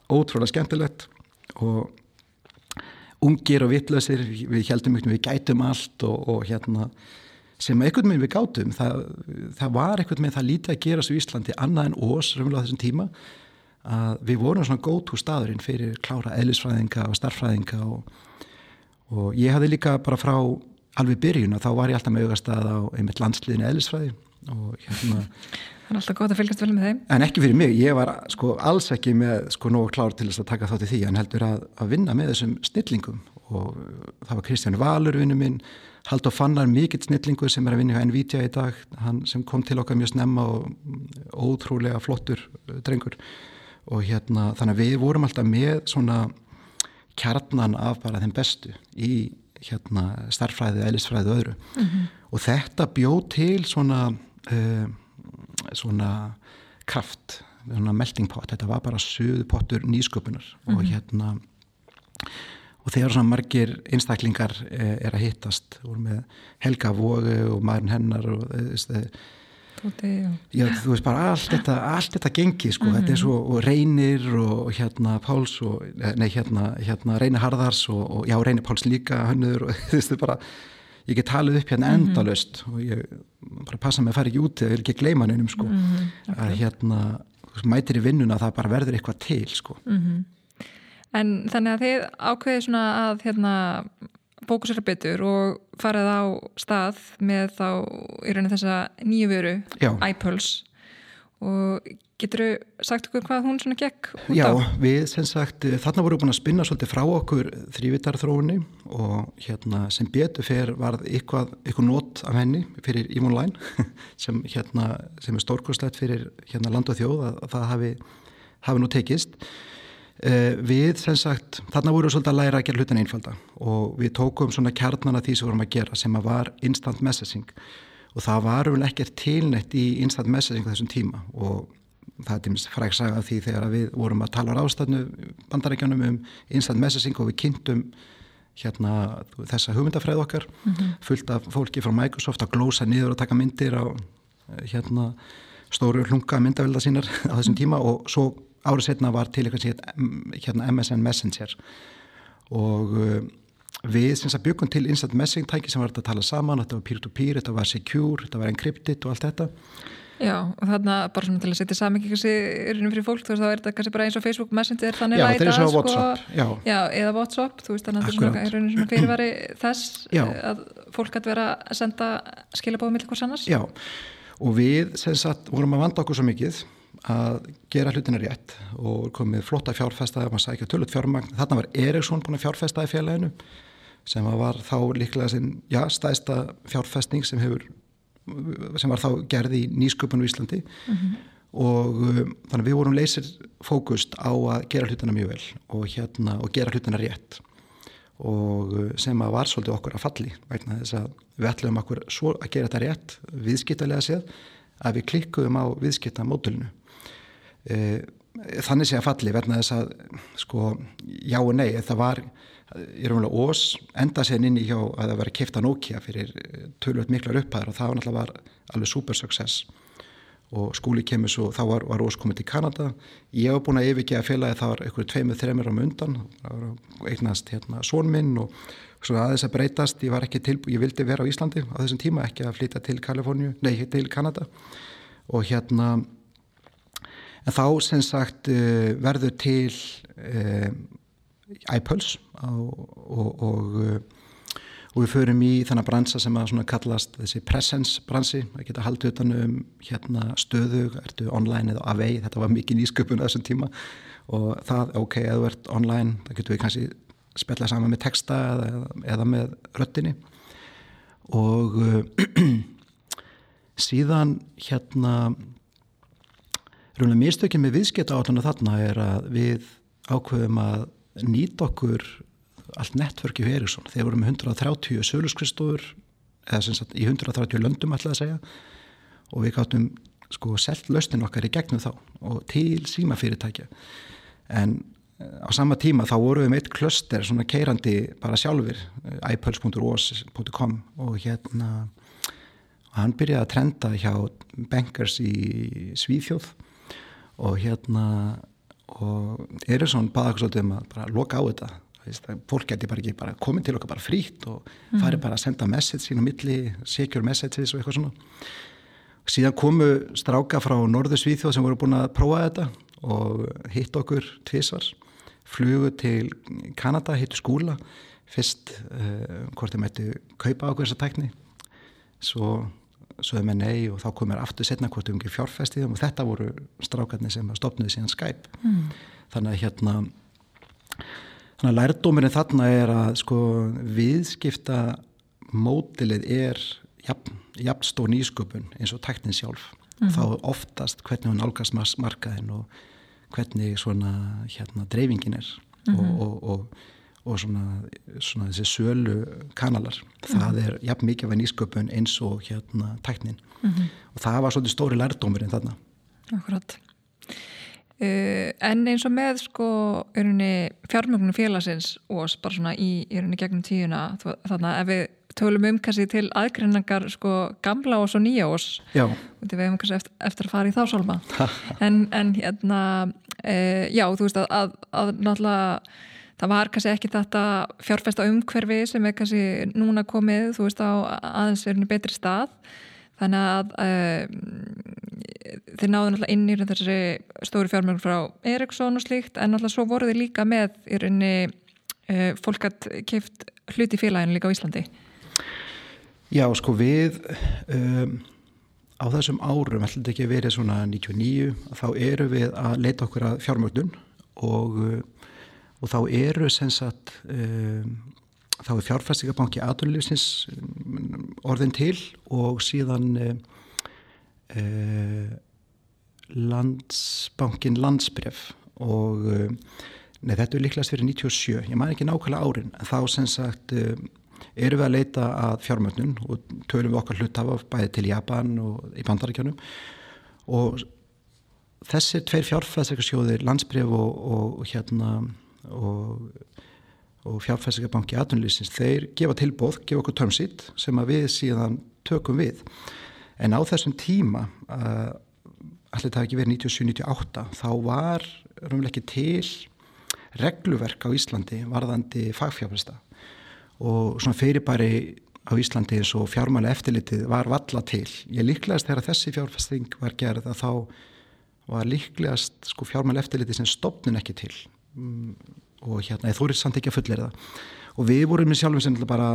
ótrúlega skemmtilegt og ungir og vittlösir við heldum við gætum allt og, og hérna sem einhvern veginn við gátum það, það var einhvern veginn það lítið að gera svo í Íslandi annað en ós raunverulega á þessum tíma að við vorum svona gótt úr staðurinn fyrir klára eðlisfræðinga og starffræðinga og, og ég hafði líka bara frá alveg byrjun og þá var ég alltaf með augastað á einmitt landsliðinu eðlisfræði og hérna Það er alltaf gott að fylgjast vel með þeim. En ekki fyrir mig, ég var sko alls ekki með sko nógu klár til þess að taka þátt í því en heldur að, að vinna með þessum snillingum. Og það var Kristján Valur vinnu minn Haldur Fannar, mikill snillingu sem er að vinna hjá NVIDIA í dag, hann sem kom til okkar mjög snemma og ótrúlega flottur uh, drengur. Og hérna þannig að við vorum alltaf með svona kjarnan af bara þeim bestu í hérna starffræði, eðlisfræði og öðru mm -hmm. og þetta bjóð til svona uh, svona kraft, svona melting pot, þetta var bara söðu pottur nýsköpunar mm -hmm. og mhm. hérna og þegar svona margir einstaklingar eh, er að hittast voru með Helga Vógu og maðurinn hennar og þessi eh, Tóti, já, þú veist bara allt þetta, allt þetta gengi sko, mm -hmm. þetta er svo og Reynir og hérna Páls og, nei hérna, hérna Reynir Harðars og, og já Reynir Páls líka hönnuður og þú veist bara ég get talið upp hérna mhm. endalust mm -hmm. og ég bara passa mig að fara ekki út eða vil ekki gleyma hennum sko mm -hmm. okay. að hérna mætir í vinnuna að það bara verður eitthvað til sko mhm. En þannig að þið ákveði svona að hérna, bókusera betur og farið á stað með þá í rauninu þessa nýju veru, iPulse og getur þú sagt okkur hvað hún svona gekk út Já, á? Já, við sem sagt, þarna vorum við búin að spinna svolítið frá okkur þrývitarþróunni og hérna sem betur fer varð eitthvað, eitthvað nót af henni fyrir Ívonlæn sem hérna, sem er stórkurslegt fyrir hérna land og þjóð að, að það hafi, hafi nú tekist. Eh, við, sem sagt, þarna vorum við svolítið að læra að gera hlutin einfalda og við tókum svona kjarnana því sem vorum að gera sem að var instant messaging og það var vel ekkert tilnett í instant messaging þessum tíma og það er tímist fræksaga því þegar við vorum að tala á ráðstæðnu bandarækjanum um instant messaging og við kynntum hérna þessa hugmyndafræð okkar mm -hmm. fullt af fólki frá Microsoft að glósa niður og taka myndir á hérna stóru hlunga myndavelda sínar á þessum tíma og svo árið setna var til eitthvað sem hérna MSN Messenger. Og uh, við syns að byggum til instant messaging tæki sem var að tala saman, þetta var peer-to-peer, -peer, þetta var secure, þetta var encrypted og allt þetta. Já, og þarna bara svona til að setja saman ekki kannski yrjunum fyrir fólk, þú veist þá er þetta kannski bara eins og Facebook Messenger þannig Já, þetta er svona sko, WhatsApp Já. Já, eða WhatsApp, þú veist þannig að þetta er svona yrjunum fyrirværi þess Já. að fólk hætti vera að senda skilabóðum millir hvers annars. Já, og við sem sagt vorum að vanda okkur svo mikið að gera hlutina rétt og komið flotta fjárfestaði maður sækja tölut fjármagn. Þarna var Eriksson búin að fjárfestaði félaginu sem var þá líklega sin, já, stæsta fjárfesting sem hefur sem var þá gerði í nýsköpun í Íslandi. Mm -hmm. og um, þannig við vorum leysir fókust á að gera hlutina mjög vel og, hérna, og gera hlutina rétt. Og uh, sem að var svolítið okkur að falli vegna þess að við ætlum okkur að gera þetta rétt viðskiptalega séð að við klikkuðum á viðskipta módulinu Eh, þannig sé að falli verna þess að sko já og nei það var í raunverulega ós enda sér inn í hjá að það var að kifta Nokia fyrir eh, tölvöld miklar upphæðar og það var náttúrulega alveg super success og skúli kemur svo, þá var, var ós komið til Kanada. Ég hef búin að yfirgeða félagi það var einhverju tveimur, þreimur á mundan það var eignast hérna són minn og svona aðeins að breytast, ég var ekki til ég vildi vera á Íslandi á þessum tíma ekki að flytja til Kaliforníu, nei til Kanada. Og hérna en þá sem sagt uh, verður til uh, iPulse og, og, og, og við förum í þannig bransa sem að kallast þessi presence bransi, það geta haldið utanum hérna stöðu, ertu online eða avei, þetta var mikið nýsköpun á þessum tíma. Og það, ok, ef þú ert online, það getur við kannski spjallað saman með texta eða, eða með röttinni og síðan hérna Rúinlega mistökjum með viðskipta átana þarna er að við ákveðum að nýta okkur allt nettverki fyrir Eriksson. Þeir voru með 130 söluskristóður eða sem sagt í 130 löndum alltaf að segja og við gáttum sko selt lausnin okkar í gegnum þá og til síma fyrirtækja. En eh, á sama tíma þá voru við með eitt klöster svona keirandi bara sjálfur iPulse.os.com og hérna og hann byrjaði að trenda hjá bankers í Svíþjóð og hérna og Eriksson baða okkur svolítið um að bara loka á þetta. Fólk geti bara ekki bara komið til okkar bara frýtt og mm. farið bara að senda message sín á milli, secure messages og eitthvað svona. Síðan komu stráka frá Norður Svíþjóð sem voru búin að prófa þetta og hitt okkur tvísvars flugu til Kanada, hittu skúla. Fyrst uh, hvort þeim ættu kaupa okkur þessa tækni. Svo sögðu með nei og þá komur aftur setna hvort um ekki fjárfæstiðum og þetta voru strákarnir sem stopnuði síðan Skype mm. þannig að hérna þannig að lærdómirinn þarna er að sko viðskipta mótilið er jafn, jafn stór nýsköpun eins og tæknin sjálf mm. þá oftast hvernig hún álgast markaðin og hvernig svona hérna dreifingin er mm -hmm. og, og, og og svona, svona þessi sölu kanalar, það mm. er jafn mikið af nýsköpun eins og hérna tæknin. Mm -hmm. og það var svolítið stóri lærdómurinn þarna. Akkurat uh, En eins og með sko fjármjögnum félagsins og bara svona í, í gegnum tíuna þannig að ef við tölum um kannski til aðgrinningar sko gamla og nýja ós við hefum kannski eftir, eftir að fara í þá sálma. En, en hérna uh, já, þú veist að, að, að náttúrulega það var kannski ekki þetta fjárfesta umhverfi sem er kannski núna komið þú veist á aðeins verinu betri stað. Þannig að uh, þeir náðu náttúrulega inn í þessi stóri fjármjörn frá Eriksson og slíkt en náttúrulega svo voru þeir líka með í rauninni uh, fólk að keift hluti félaginu líka á Íslandi. Já sko við um, á þessum árum ætlum þetta ekki að vera svona 99 þá eru við að leita okkur að fjármjörnun og uh, og þá eru sem sagt um, þá er fjárfæstingabanki aðurlýfsins um, orðin til og síðan uh, uh, landsbankin landsbref og uh, nei, þetta er líklegast fyrir 97, ég maður ekki nákvæmlega árin en þá sem sagt eru við að leita að fjármögnun og tölum við okkar hlutafa bæði til Japan og í bandarækjanum og þessir tveir fjárfæstingarsjóðir landsbref og, og hérna og, og fjárfæstingabanki aðtunlýsins, þeir gefa tilbóð, gefa okkur törmsitt sem að við síðan tökum við. En á þessum tíma, uh, allir það ekki verið 97-98, þá var raunveruleg ekki til regluverk á Íslandi varðandi fagfjárfæsta og svona fyrirbæri á Íslandi eins og fjármæli eftirlitið var valla til. Ég líklegast þegar þessi fjárfæsting var gerð að þá var líklegast sko fjármæli eftirlitið sem stopnun ekki til og hérna, þú eru samt ekki að fullera það og við vorum með sjálfum sem bara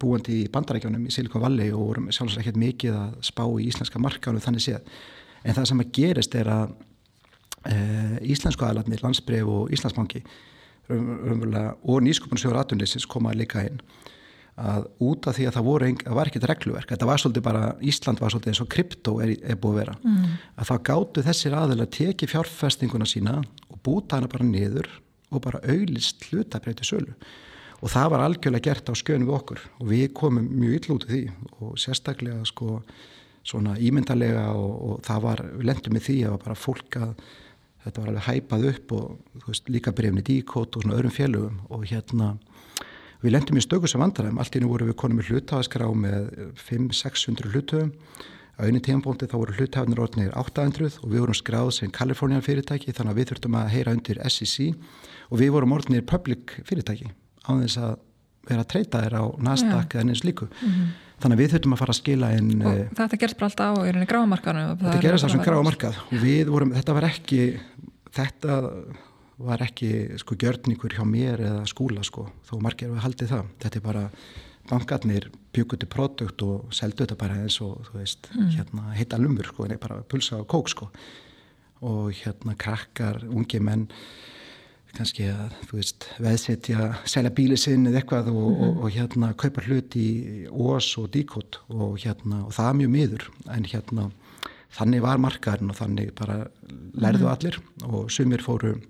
búandi í bandarækjánum í Silicon Valley og vorum sjálfsagt ekkert mikið að spá í íslenska markánu þannig séð. En það sem að gerist er að e, íslensku aðlarnir, landsbreyf og Íslandsbanki og nýskupunarsjóður aðtunleysins koma líka inn að út af því að það voru ein, það var ekkert regluverk, þetta var svolítið bara Ísland var svolítið eins og krypto er, er búið að vera mm. að þá gáttu þessir aðeins að teki fjárfestinguna sína og búta hana bara niður og bara auðlist hlutabreyti sölu og það var algjörlega gert á skönum við okkur og við komum mjög ill út af því og sérstaklega sko svona ímyndarlega og, og það var, við lendum með því að bara fólk að þetta var alveg hæpað upp og veist, líka brefni díkót og svona öðrum félögum og hérna Við lendum í stöku sem vandaræðum, allt í nú voru við konum með hlutafaskrá með 500-600 hlutöfum. Á einu tímanbóndi þá voru hlutafnir orðinir 800 og við vorum skráð sem Kalifornian fyrirtæki þannig að við þurftum að heyra undir SEC og við vorum orðinir public fyrirtæki á þess að vera að treyta þér á Nasdaq eða neins líku mm -hmm. þannig að við þurftum að fara að skila inn og þetta gerst bara alltaf á í grámarkaðinu þetta gerst alltaf sem grámarkað og við vorum, þetta var ekki þetta var ekki sko gjörningur hjá mér eða skúla sko, þó margir við haldið það þetta er bara, bankarnir bygguti produkt og seldu þetta bara eins og þú veist, mm. hérna heita lumur sko, en bara pulsa og kók sko og hérna krakkar, ungi menn kannski að, þú veist, veðsetja selja bíli sinn eða eitthvað og, mm -hmm. og, og hérna kaupa hlut í ós og díkot og hérna og það er mjög miður en hérna þannig var markaðurinn og þannig bara lærðu mm allir og sumir fóru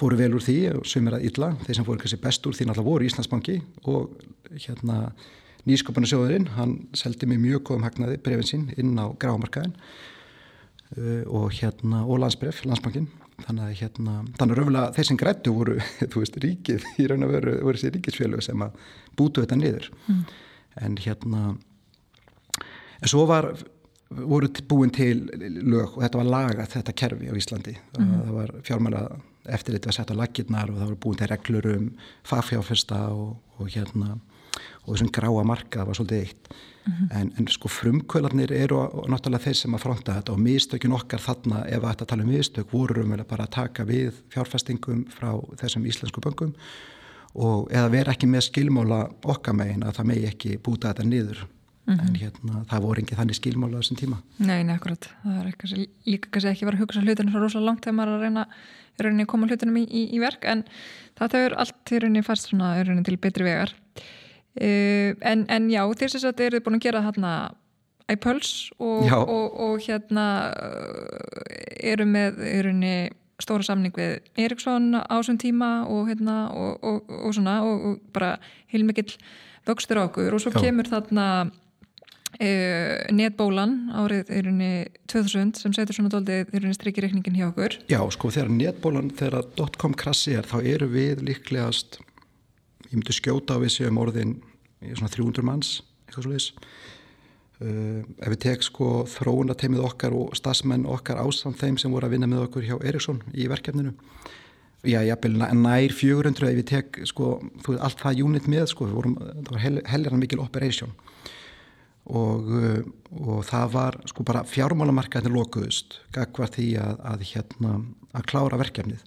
fóru vel úr því og sumir að illa þeir sem fóru kannski best úr því náttúrulega voru Íslandsbanki og hérna nýskopunarsjóðurinn, hann seldi mig mjög góðum hagnaði brefin sín inn á grámarkaðin uh, og hérna og landsbref, landsbankin þannig að hérna, þannig að raunverulega þeir sem grættu voru, þú veist, ríkið í raun og veru voru þessi ríkisfélög sem að bútu þetta niður mm. en hérna en svo var voru búin til lög og þetta var lagað þetta kerfi á Íslandi mm. það var fjármæla eftir þetta var sett á lakirnar og það voru búin til reglur um fagfjáfesta og, og hérna og þessum gráa marka var svolítið eitt mm -hmm. en, en sko frumkvölarnir eru náttúrulega þeir sem að fronta þetta og mistökin okkar þarna ef að þetta tala um mistök voru um bara að taka við fjárfestingum frá þessum íslensku böngum og eða vera ekki með skilmála okkar megin að það megi ekki búta þetta niður mm -hmm. en hérna það voru ekki þannig skilmála á þessum tíma. Nei, nei, akkurat, það er ekki, líka kannski ekki verið að hugsa hlutinu svo rosalega langt þegar maður er að reyna rauninni koma hlutunum í, í, í verk en það eru allt í rauninni fast svona rauninni til betri vegar. Uh, en, en já, þér sagt eru þið búin að gera hérna iPulse og, og, og hérna eh, eru með erunni stóra samning við Eriksson á þessum tíma og hérna og, og svona og bara heilmikill vöxtur okkur. Og svo já. kemur þarna uh, netbólan árið erunni 2000 sem setur svona doldið erunni strikkireikningin hjá okkur. Já, sko þegar netbólan, þegar .com krassi er þá eru við líklegast ég myndi skjóta á við séum orðin í svona 300 manns eitthvað svo leiðis uh, ef við tek sko þróunateimið okkar og stafsmenn okkar ásamt þeim sem voru að vinna með okkur hjá Eriksson í verkefninu. Já, jápil nær 400 ef við tek sko, þú veist, allt það unit með sko, vorum, það var hel, helgarna mikil operation og, uh, og það var sko bara fjármálamarkaðin lokuðust gagvar því að, að hérna að klára verkefnið.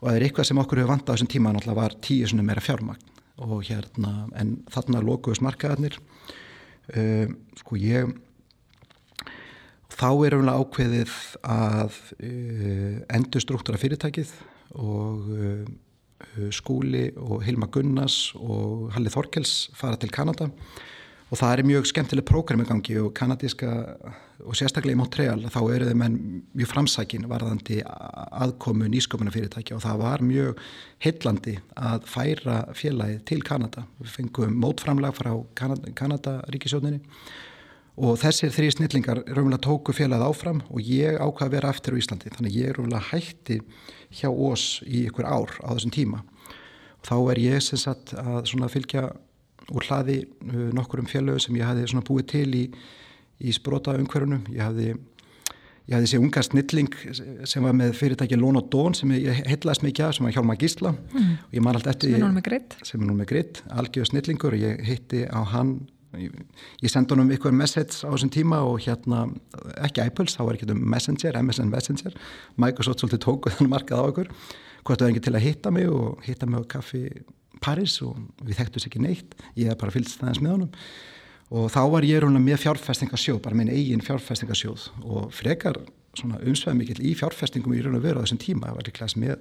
Og það er eitthvað sem okkur hefur vant á þessum tíma náttúrulega var tíu svona meira fjármagn. Og hérna en þarna lokuðus markaðarnir uh, sko ég þá er umlega ákveðið að uh, endur struktúra fyrirtækið og uh, skúli og Hilma Gunnars og Halli Þorkels fara til Kanada. og það er mjög skemmtileg prógram í gangi og kanadíska og sérstaklega í Montreal þá eru þeim enn mjög framsækin varðandi aðkomu nýsköpuna fyrirtækja og það var mjög heillandi að færa félagið til Kanada. Við fengum mótframlag frá Kanada, Kanada ríkisjóninni og þessir þrý snillingar raunverulega tóku félagið áfram og ég ákvaði að vera eftir á Íslandi þannig ég er raunverulega hætti hjá oss í ykkur ár á þessum tíma. Og þá er ég sem sagt að fylgja úr hlaði uh, nokkur um fjölögu sem ég hafði búið til í, í sprota umhverjunum. Ég hafði, ég hafði þessi unga snilling sem var með fyrirtæki Lón og Dón sem ég heitlaðist mikið af, sem var Hjálmar Gísla. Mm. Sem er núna með gritt. Sem er núna með gritt, algjör snillingur og ég heitti á hann Ég, ég sendi honum ykkur message á þessum tíma og hérna, ekki iPulse, þá var ekki um Messenger, MSN Messenger Microsoft svolítið tóku þannig markað á ykkur hvort það var ekki til að hitta mig og hitta mig á kaffi Paris og við þekktum sér ekki neitt ég hef bara fylgst aðeins með honum. Og þá var ég rúna með fjárfestingarsjóð bara minn eigin fjárfestingarsjóð. Og frekar svona umsveð mikill í fjárfestingum í raun og veru á þessum tíma var líklega með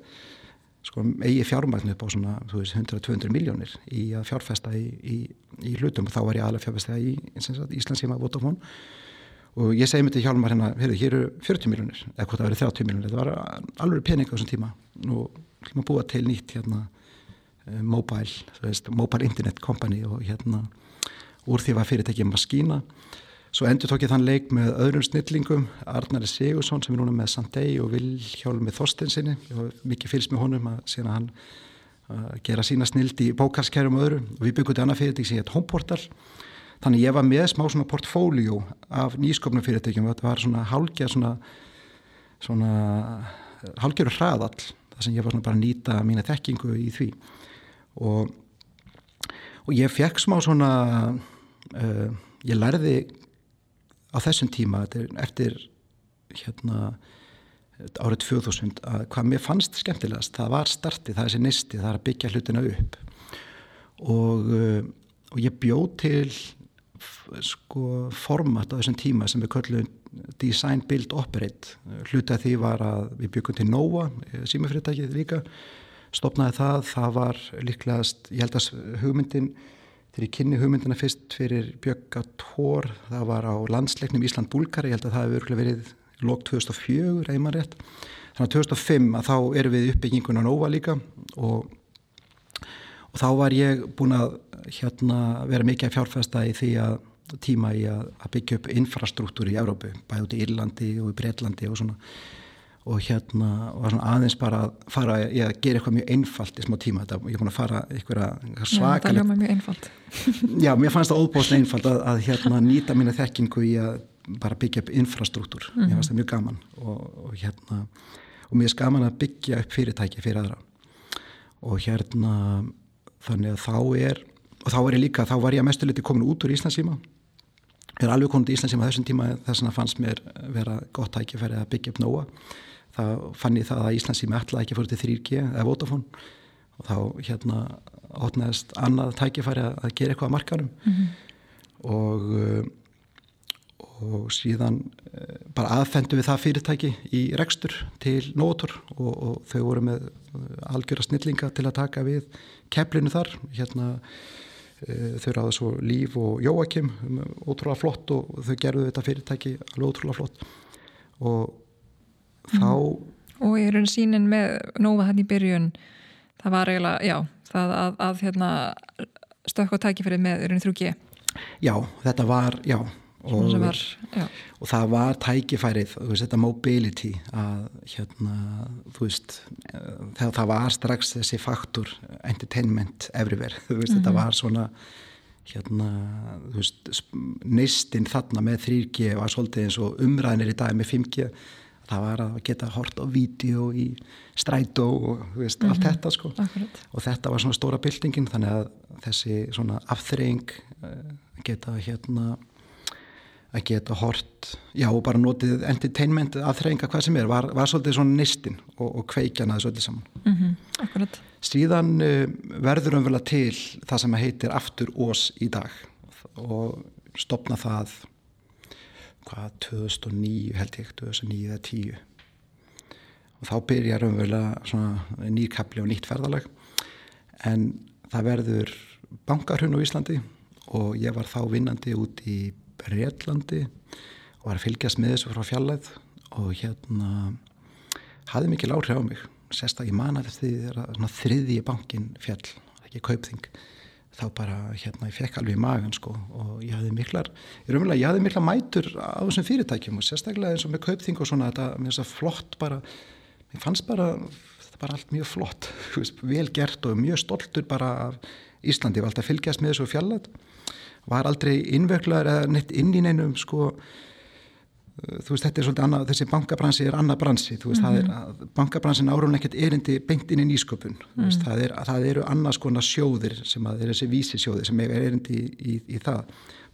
sko, eigi fjármagnu upp á svona 100-200 miljónir í að fjárfesta í, í, í hlutum. Og þá var ég aðlega fjárfesta í Íslandsíma Votafón og ég segi mér til Hjálmar hérna, hér eru 40 miljónir eða hvort það verið 30 miljónir, þetta var alveg pening á þessum tíma. Og hljóma búa til nýtt hérna mobile, veist, mobile internet company og hérna úr því var fyrirtækið Maskína. Svo endur tók ég þann leik með öðrum snillingum Arnari Sigursson sem er núna með Sandei og Vilhjálf með Þorstensinni mikið fylgst með honum að sína hann að gera sína snild í bókarskerjum og öðru og við byggum þetta annað fyrirtæk sem hétt Homeportal. Þannig ég var með smá svona portfóljó af nýskopnum fyrirtækjum. Þetta var svona hálgjör svona, svona hálgjör hraðall þar sem ég var svona bara að nýta mína þekkingu í því og og ég fekk smá svona uh, ég lærði á þessum tíma eftir hérna árið 2000 að hvað mér fannst skemmtilegast það var starti, það er þessi nisti, það er að byggja hlutina upp. Og, uh, og ég bjóð til sko format á þessum tíma sem við köllum Design Build Operate. Hlutað því var að við byggum til Nova eh, símafyrirtækið líka stopnaði það, það var líklegast ég held að hugmyndin þegar ég kynni hugmyndina fyrst fyrir Björga Tór, það var á landsleiknum Ísland-Búlgari, ég held að það hefur verið lók 2004, eða maður rétt. Þannig að 2005 að þá erum við uppbyggingun á Nova líka og, og þá var ég búin að hérna, vera mikið að fjárfesta í því að tíma í að, að byggja upp infrastruktúri í Európu, bæði út í Írlandi og í Breitlandi og svona og hérna var svona aðeins bara að fara í að gera eitthvað mjög einfalt í smá tíma þetta, ég er búin að fara eitthvað svakalegt. Það ljóma mjög einfalt. Já, mér fannst það óbúslega einfalt að, að hérna nýta mína þekkingu í að bara byggja upp infrastruktúr, mm -hmm. mér mhm. fannst það mjög gaman og, og hérna og mér er gaman að byggja upp fyrirtæki fyrir aðra og hérna þannig að þá er og þá er ég líka, þá var ég að mestuleiti komin út úr Íslandsíma er alveg út í Íslandsíma þessum tíma þess að fannst mér vera gott tækifæri að byggja upp nóa. Þá fann ég það að Íslandsíma ætlaði ekki að fóra til 3G eða Vodafone. Og þá hérna átnaðist annað tækifæri að gera eitthvað að markanum mm -hmm. og og síðan eh, bara aðfendu við það fyrirtæki í rekstur til nótur og, og þau voru með eh, algjöra snillinga til að taka við kemlinu þar. Hérna þau ráða svo Líf og Jóakim ótrúlega flott og þau gerðu þetta fyrirtæki alveg ótrúlega flott. Og þá mm. Og ég er raun sínin með Nóva hann í byrjun. Það var eiginlega, já það að, að hérna, stökk og tækifærið með raun 3G Já, þetta var, já og, var, og það var tækifærið veist, þetta mobility að hérna, þú veist það, það var strax þessi faktor entertainment everywhere veist, mm -hmm. þetta mhm. var svona hérna, neistinn þarna með 3G var svolítið eins og umræðinir í dag með 5G það var að geta hort á vídeo í strætó og veist, mm -hmm. allt mhm. þetta sko og þetta var svona stóra byltingin þannig að þessi svona afþreying eh, geta hérna að geta hort, já og bara notið entertainment að þreyinga hvað sem er var, var svolítið svona nistinn og, og kveikjana þessu öllu saman. Mm -hmm, síðan uh, verður um vel að til það sem heitir Aftur Ós í dag og stopna það hvað 2009 held ég 2009 eða 10 og þá byrjar um vel að nýrkapli og nýtt ferðalag. En það verður bankarhund á Íslandi og ég var þá vinnandi út í Breitlandi og var að fylgjast með þessu frá fjallæð og hérna hafði mikil áhrif á mig. Sérstaklega ég man að því þegar þriðji bankin fjall, ekki kaupþing þá bara hérna ég fekk alveg í magan sko og ég hafði miklar ég, ég hafði mikla mætur á þessum fyrirtækjum og sérstaklega eins og með kaupþing og svona þetta með þess að flott bara mér fannst bara, þetta bara allt mjög flott vel gert og mjög stoltur bara af Íslandi, ég var alltaf að fylgjast með þessu fjallæð var aldrei innvöklaður eða neitt inn í neinum sko þú veist þetta er svolítið annað, þessi bankabransi er annað bransi, þú veist mm -hmm. það er mhm. bankabransin árun ekkert erindi beint inn í nýsköpun mm -hmm. það, er, það eru annars konar sjóðir sem að er þessi vísi sjóðir sem er erindi í, í, í það,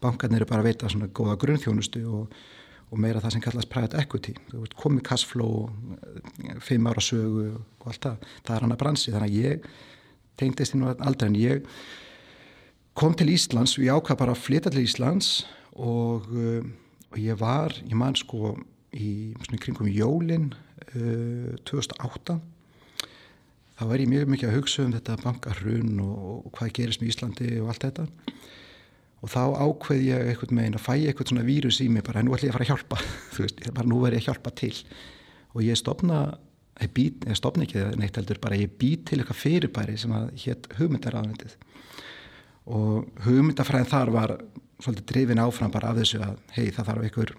bankarnir eru bara að veita svona góða grunnþjónustu og, og meira það sem kallast private equity þú veist komið cashflow fimm ára sögu og allt það það er annað bransi, þannig að ég tengdist í nú aldrei en ég kom til Íslands og ég ákvað bara að flytja til Íslands og, uh, og ég var, ég man sko í kringum jólinn uh, 2008 þá er ég mjög mikið að hugsa um þetta bankarhrun og, og hvað gerist með Íslandi og allt þetta. Og þá ákveð ég eitthvað með einn að fæ eitthvað svona vírus í mig bara nú ætlum ég að fara að hjálpa. Veist, bara nú verð ég að hjálpa til. Og ég stopna ég, být, ég stopna ekki neitt heldur bara ég být til eitthvað fyrirbæri sem að hétt hugmyndaráðnendið og hugmyndafræðin þar var svolítið drifin áfram bara af þessu að hei það þarf einhver,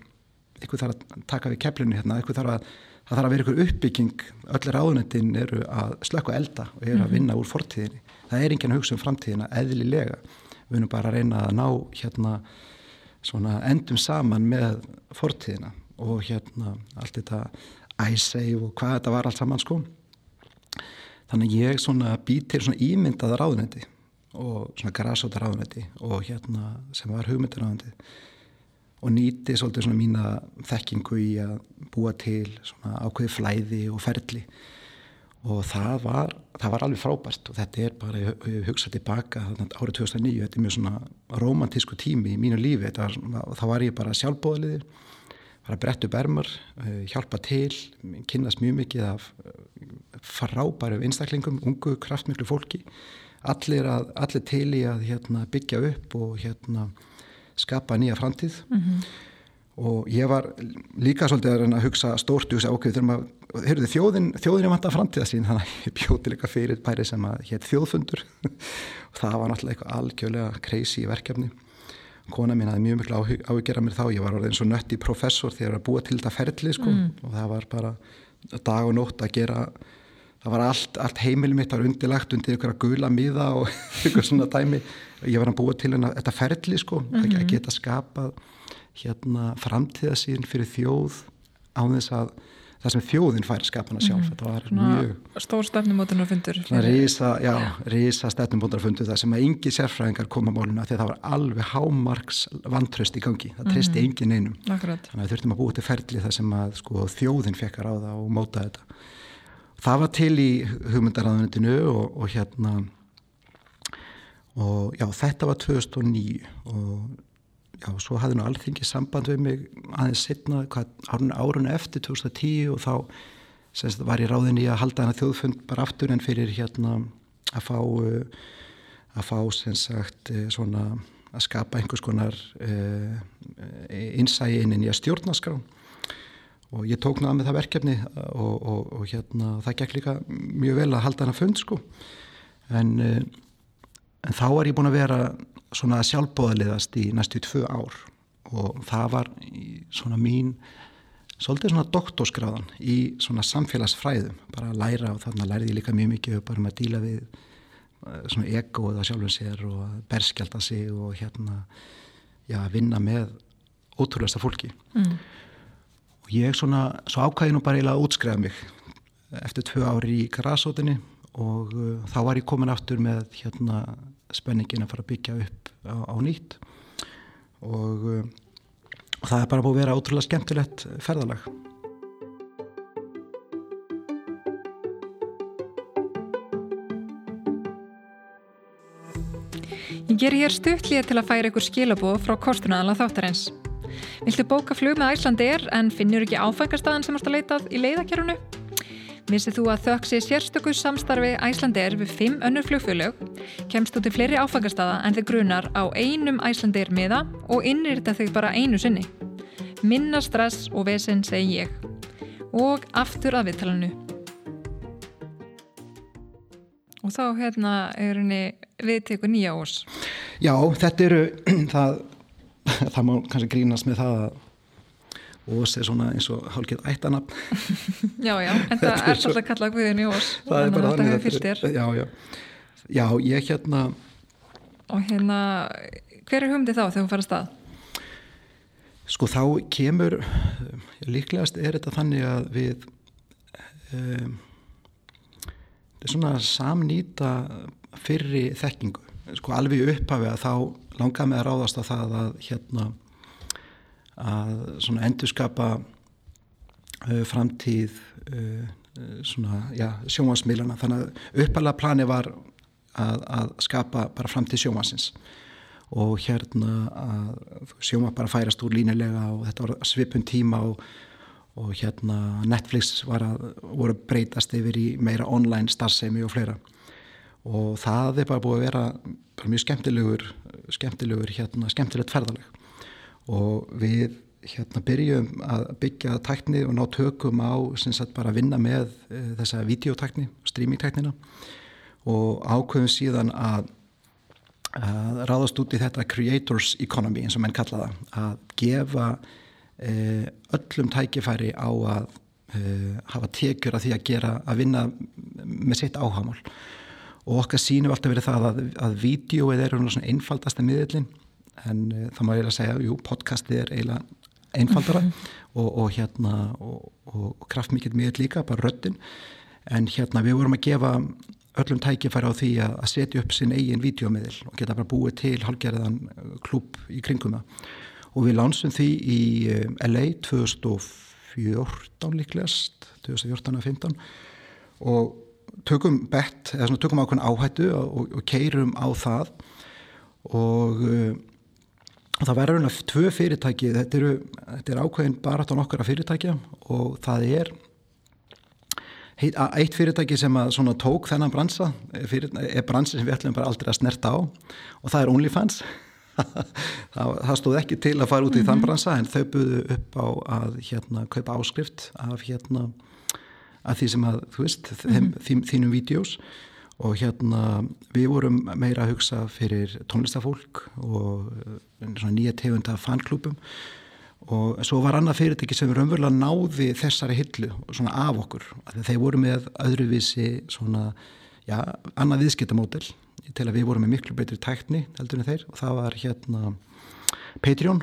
einhver þarf að taka við kepplunni hérna, einhver þarf að það þarf að vera einhver uppbygging, öllir áðunendin eru að slökka elda og eru að mhm. vinna úr fortíðinni, það er enginn hugsa um framtíðina eðlilega, við erum bara að reyna að ná hérna svona endum saman með fortíðina og hérna allt þetta æsseif og hvað þetta var allt saman sko. Þannig ég svona být til svona ímyndaðar áðunendi og svona græsóta ráðnætti og hérna sem var hugmyndaráðnætti og nýti svolítið svona mína þekkingu í að búa til svona ákveði flæði og ferli. Og það var, það var alveg frábært og þetta er bara, ég hugsa tilbaka árið 2009, þetta er mjög svona romantísku tími í mínu lífi. Var, þá var ég bara sjálfbóðliðir var að bretta upp ermar, eh, hjálpa til kynast mjög mikið af eh, frábæru einstaklingum ungu, kraftmiklu fólki allir, að, allir til í að hérna, byggja upp og hérna, skapa nýja framtíð. Mm -hmm og ég var líka svolítið að hugsa stórt og ok, heyrðu þjóðin þjóðin er vant að framtíða sín þannig að ég bjóti líka fyrir pæri sem að hétt þjóðfundur. Og það var náttúrulega eitthvað algjörlega crazy verkefni. Kona mín hafði mjög miklu áhugjera mér þá ég var orðin svo nött í professor þegar að búa til þetta ferli sko. Mm. og það var bara dag og nótt að gera það var allt, allt heimil mitt var undilagt undir ykkur að gula miða og ykkur svona dæmi ég var að búa til þetta ferli sko mm -hmm. að geta skapað hérna framtíðasíðin fyrir þjóð á þess að það sem þjóðin fær skapana sjálf mm. þetta var Ná, mjög stór stefnumótunarfundur reysa, já, reysa stefnumótunarfundur það sem að yngi sérfræðingar koma máluna því það var alveg hámarks vantröst í gangi, það treysti mm. engin einum Akkurat. þannig að við þurftum að búa til ferli það sem að sko, þjóðin fekkar á það og móta þetta það var til í hugmyndaræðunitinu og, og hérna og já, þetta var 2009 og já, svo hafði nú alþingi samband við mig aðeins setna, árun, eftir 2010 og þá semst, var ég ráðin í að halda hana þjóðfund bara aftur en fyrir hérna að fá að fá sem sagt eh, svona að skapa einhvers konar uh, innsægi inn í að stjórnaskrá og ég tók náða með það verkefni og, og, og hérna það gekk líka mjög vel að halda hana fund sko. En, uh, en þá er ég búin að vera svona sjálfbóðaliðast í næstu tvö ár. Og það var svona mín svolítið svona doktorskráðan í svona samfélagsfræðum. Bara að læra og þannig að læriði ég líka mjög mikið bara um að díla við eh, svona ego eða sjálfum sér og berskjálta sig og hérna já, vinna með ótrúlega fólki. Mm. Og ég svona, svo ákvæði nú bara eiginlega að útskrefa mig eftir tvö ári í grasótinni og uh, þá var ég komin aftur með hérna spenningin að fara að byggja upp á, á nýtt og, uh, það er bara búið að vera ótrúlega skemmtilegt ferðalag Ég ger hér stuttlið til að færa ykkur skilabóð frá kostunadala þáttarins. Viltu bóka flug með Æslandir en finnur ekki áfækastæðan sem ást að leitað í leiðakjörunu? Vissið þú að þöksi sérstöku samstarfi Æslandir við fimm önnur flugfjölög, kemst þú til fleiri áfangastada en þið grunar á einum Æslandir miða og innrýrta þig bara einu sinni. Minna stress og vesen segi ég. Og aftur að viðtalanu. Og þá hérna er henni viðteku nýja ós. Já, þetta eru, það, það má kannski grínast með það að Ós er svona eins og hálfgeð ættanab Já, já, en það er svolítið að kalla Guðin í Ós. Það er bara þannig að þetta er Já, já, já, ég hérna Og hérna, hver er humdið þá þegar þú fara stað? Sko þá kemur líklegast er þetta þannig að við um, þetta er svona samnýta fyrri þekkingu sko alveg upphafi að þá langar með að ráðast að það að hérna að svona endurskapa uh, framtíð uh, svona, já, sjónvarsmiðlana þannig að uppalega plani var að, að skapa bara framtíð sjónvarsins og hérna að sjóma bara færast úr línilega og þetta var svipun tíma og, og hérna Netflix að voru breytast yfir í meira online starfsemi og fleira og það er bara búið að vera mjög skemmtilegur skemmtilegur hérna, skemmtilegt ferðaleg og við hérna byrjum að byggja tækni og ná tökum á sagt, bara að vinna með e, þessa videotækni, streamingtæknina. Og ákveðum síðan að, að ráðast út í þetta creators economy eins og menn kalla það. Að gefa e, öllum tækifæri á að e, hafa tekjur að því að gera að vinna með sitt áhamál og okkar sínum alltaf verið það að, að videoið er svona einfaldasta miðlinn en uh, það má eiginlega segja, jú, podcastið er eiginlega einfaldara mm -hmm. og, og hérna og, og kraftmikið miður líka, bara röttin en hérna við vorum að gefa öllum tækifæri á því að, að setja upp sinn eigin videomiðil og geta bara búið til halgerðan klub í kringum það. Og við lansum því í LA 2014 líklegast 2014-15 og tökum bett, eða svona tökum ákveðin áhættu og, og, og keirum á það og og það verður einhverja tvö fyrirtæki þetta, eru, þetta er ákveðin bara á nokkara fyrirtækja og það er heit, eitt fyrirtæki sem að tók þennan bransa fyrir, er bransi sem við ætlum bara aldrei að snerta á og það er OnlyFans það, það stóð ekki til að fara út í mm -hmm. þann mhm. bransa en þau buðu upp á að hérna kaupa áskrift af hérna að því sem að þú veist mm -hmm. þeim, þínum vídeos og hérna við vorum meira að hugsa fyrir tónlistafólk og eh, nýja tegunda fanklúpum og svo var annað fyrirtæki sem raunverulega náði þessari hillu svona af okkur, þeir voru með öðruvísi svona, já, annað viðskiptamódel til að við vorum með miklu betri tækni heldur en þeir. Og það var hérna Patreon.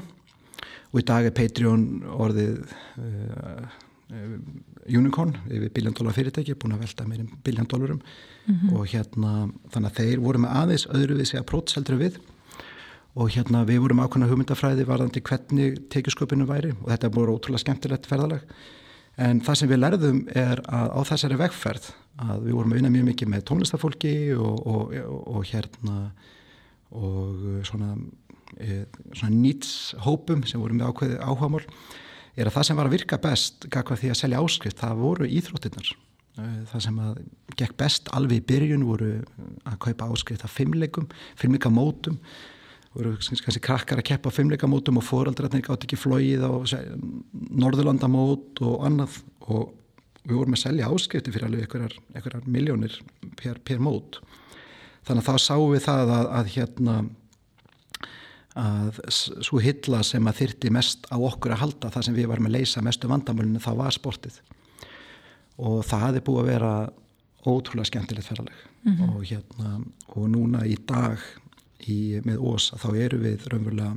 Og í dag er Patreon orðið uh, unicorn við biljón dólar fyrirtæki, búin að velta meirinn biljón dólarum mm -hmm. og hérna þannig að þeir voru með aðeins öðruvísi að prótseldur við. Og hérna við vorum ákveðna hugmyndafræði varðandi hvernig tekjusköpunum væri. Og þetta búin ótrúlega skemmtilegt ferðalag. En það sem við lærðum er að á þessari vegferð að við vorum að vinna mjög mikið með tónlistafólki og, og, og, og hérna og svona, e, svona nýtshópum sem voru með ákveði áhugamál er að það sem var að virka best gagvað því að selja áskrift, það voru íþróttinnar eh, það sem að gekk best alveg í byrjun voru að kaupa áskrift af fimmleikum, fimmleikamótum voru kannski krakkar að keppa fimmleikamótum og foreldrarnir gátt ekki flóið á Norðurlandamót og annað. Og við vorum að selja áskrifti fyrir alveg einhverjar miljónir per, per mót. Þannig að þá sáum við það að, að hérna að svo hylla sem að þyrti mest á okkur að halda það sem við varum að leysa mestu vandamölinu þá var sportið. Og það hefði búið að vera ótrúlega skemmtilegt ferraleg mm -hmm. og hérna og núna í dag í, með Ós þá eru við raunverulega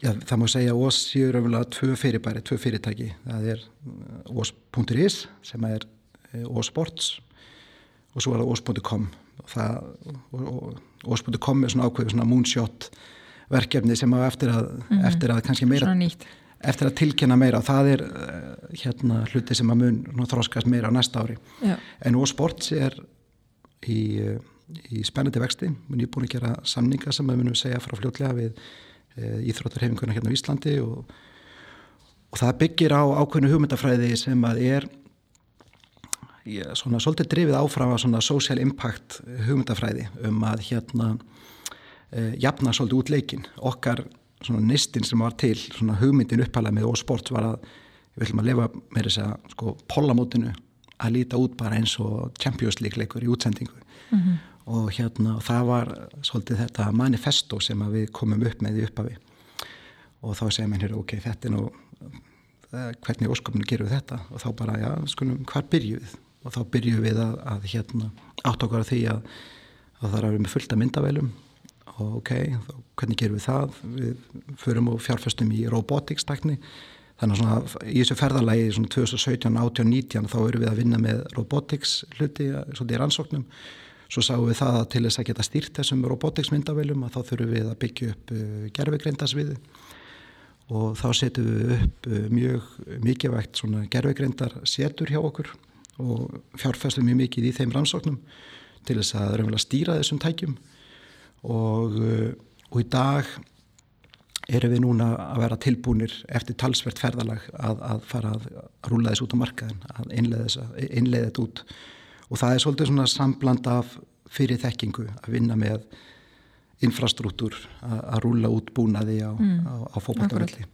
já það má segja Ós séu raunverulega tvö fyrirbæri, tvö fyrirtæki. Það er Ós.is sem er Ósports og svo er það Ós.com og það og, og, Óspúti.com er svona ákveðu svona moonshot verkefni sem á eftir að, mm -hmm. eftir að kannski meira eftir að tilkynna meira og það er uh, hérna hluti sem að mun þróskast meira á næsta ári Já. en Ósports er í, uh, í spennandi vexti mun ég búin að gera samninga sem við munum segja frá fljótlega við uh, íþróttarhefinguna hérna á Íslandi og, og það byggir á ákveðnu hugmyndafræði sem að er ég, svona svolítið drifið áfram að svona social impact hugmyndafræði um að hérna e, jafna svolítið út leikin okkar svona nistin sem var til svona hugmyndin uppalega með ósport var að við viljum að lefa með þess að sko pollamótinu að líta út bara eins og Champions League leikur í útsendingu. Mm -hmm. og hérna það var svolítið þetta manifesto sem við komum upp með í uppafi og þá segja mér hér ok, þetta er nú eh, hvernig ósköpunu gerum við þetta? Og þá bara já, skulum, hvar byrjuð og þá byrjum við að, að hérna, átt okkar að því að, að það er að vera með fullta myndavælum og ok, þá, hvernig gerum við það? Við förum og fjárfæstum í robotics takni þannig að í þessu ferðarlægi 2017, 18, 19 þá erum við að vinna með robotics hluti í rannsóknum. Svo sáum við það að til þess að geta stýrt þessum robotics myndavælum að þá þurfum við að byggja upp uh, gerfegreindasviði og þá setjum við upp uh, mjög mikilvægt gerfegreindar setur hjá okkur og fjárfæstum mjög mikið í þeim rannsóknum til þess að raunverulega stýra þessum tækjum. Og, uh, og í dag erum við núna að vera tilbúinir eftir talsvert ferðalag að, að fara að rúla þess út á markaðin að innleiða þetta út. Og það er svolítið svona sambland af fyrir þekkingu að vinna með infrastruktúr að, að rúla út búnaði á, mm. á, á fókbaltafrelli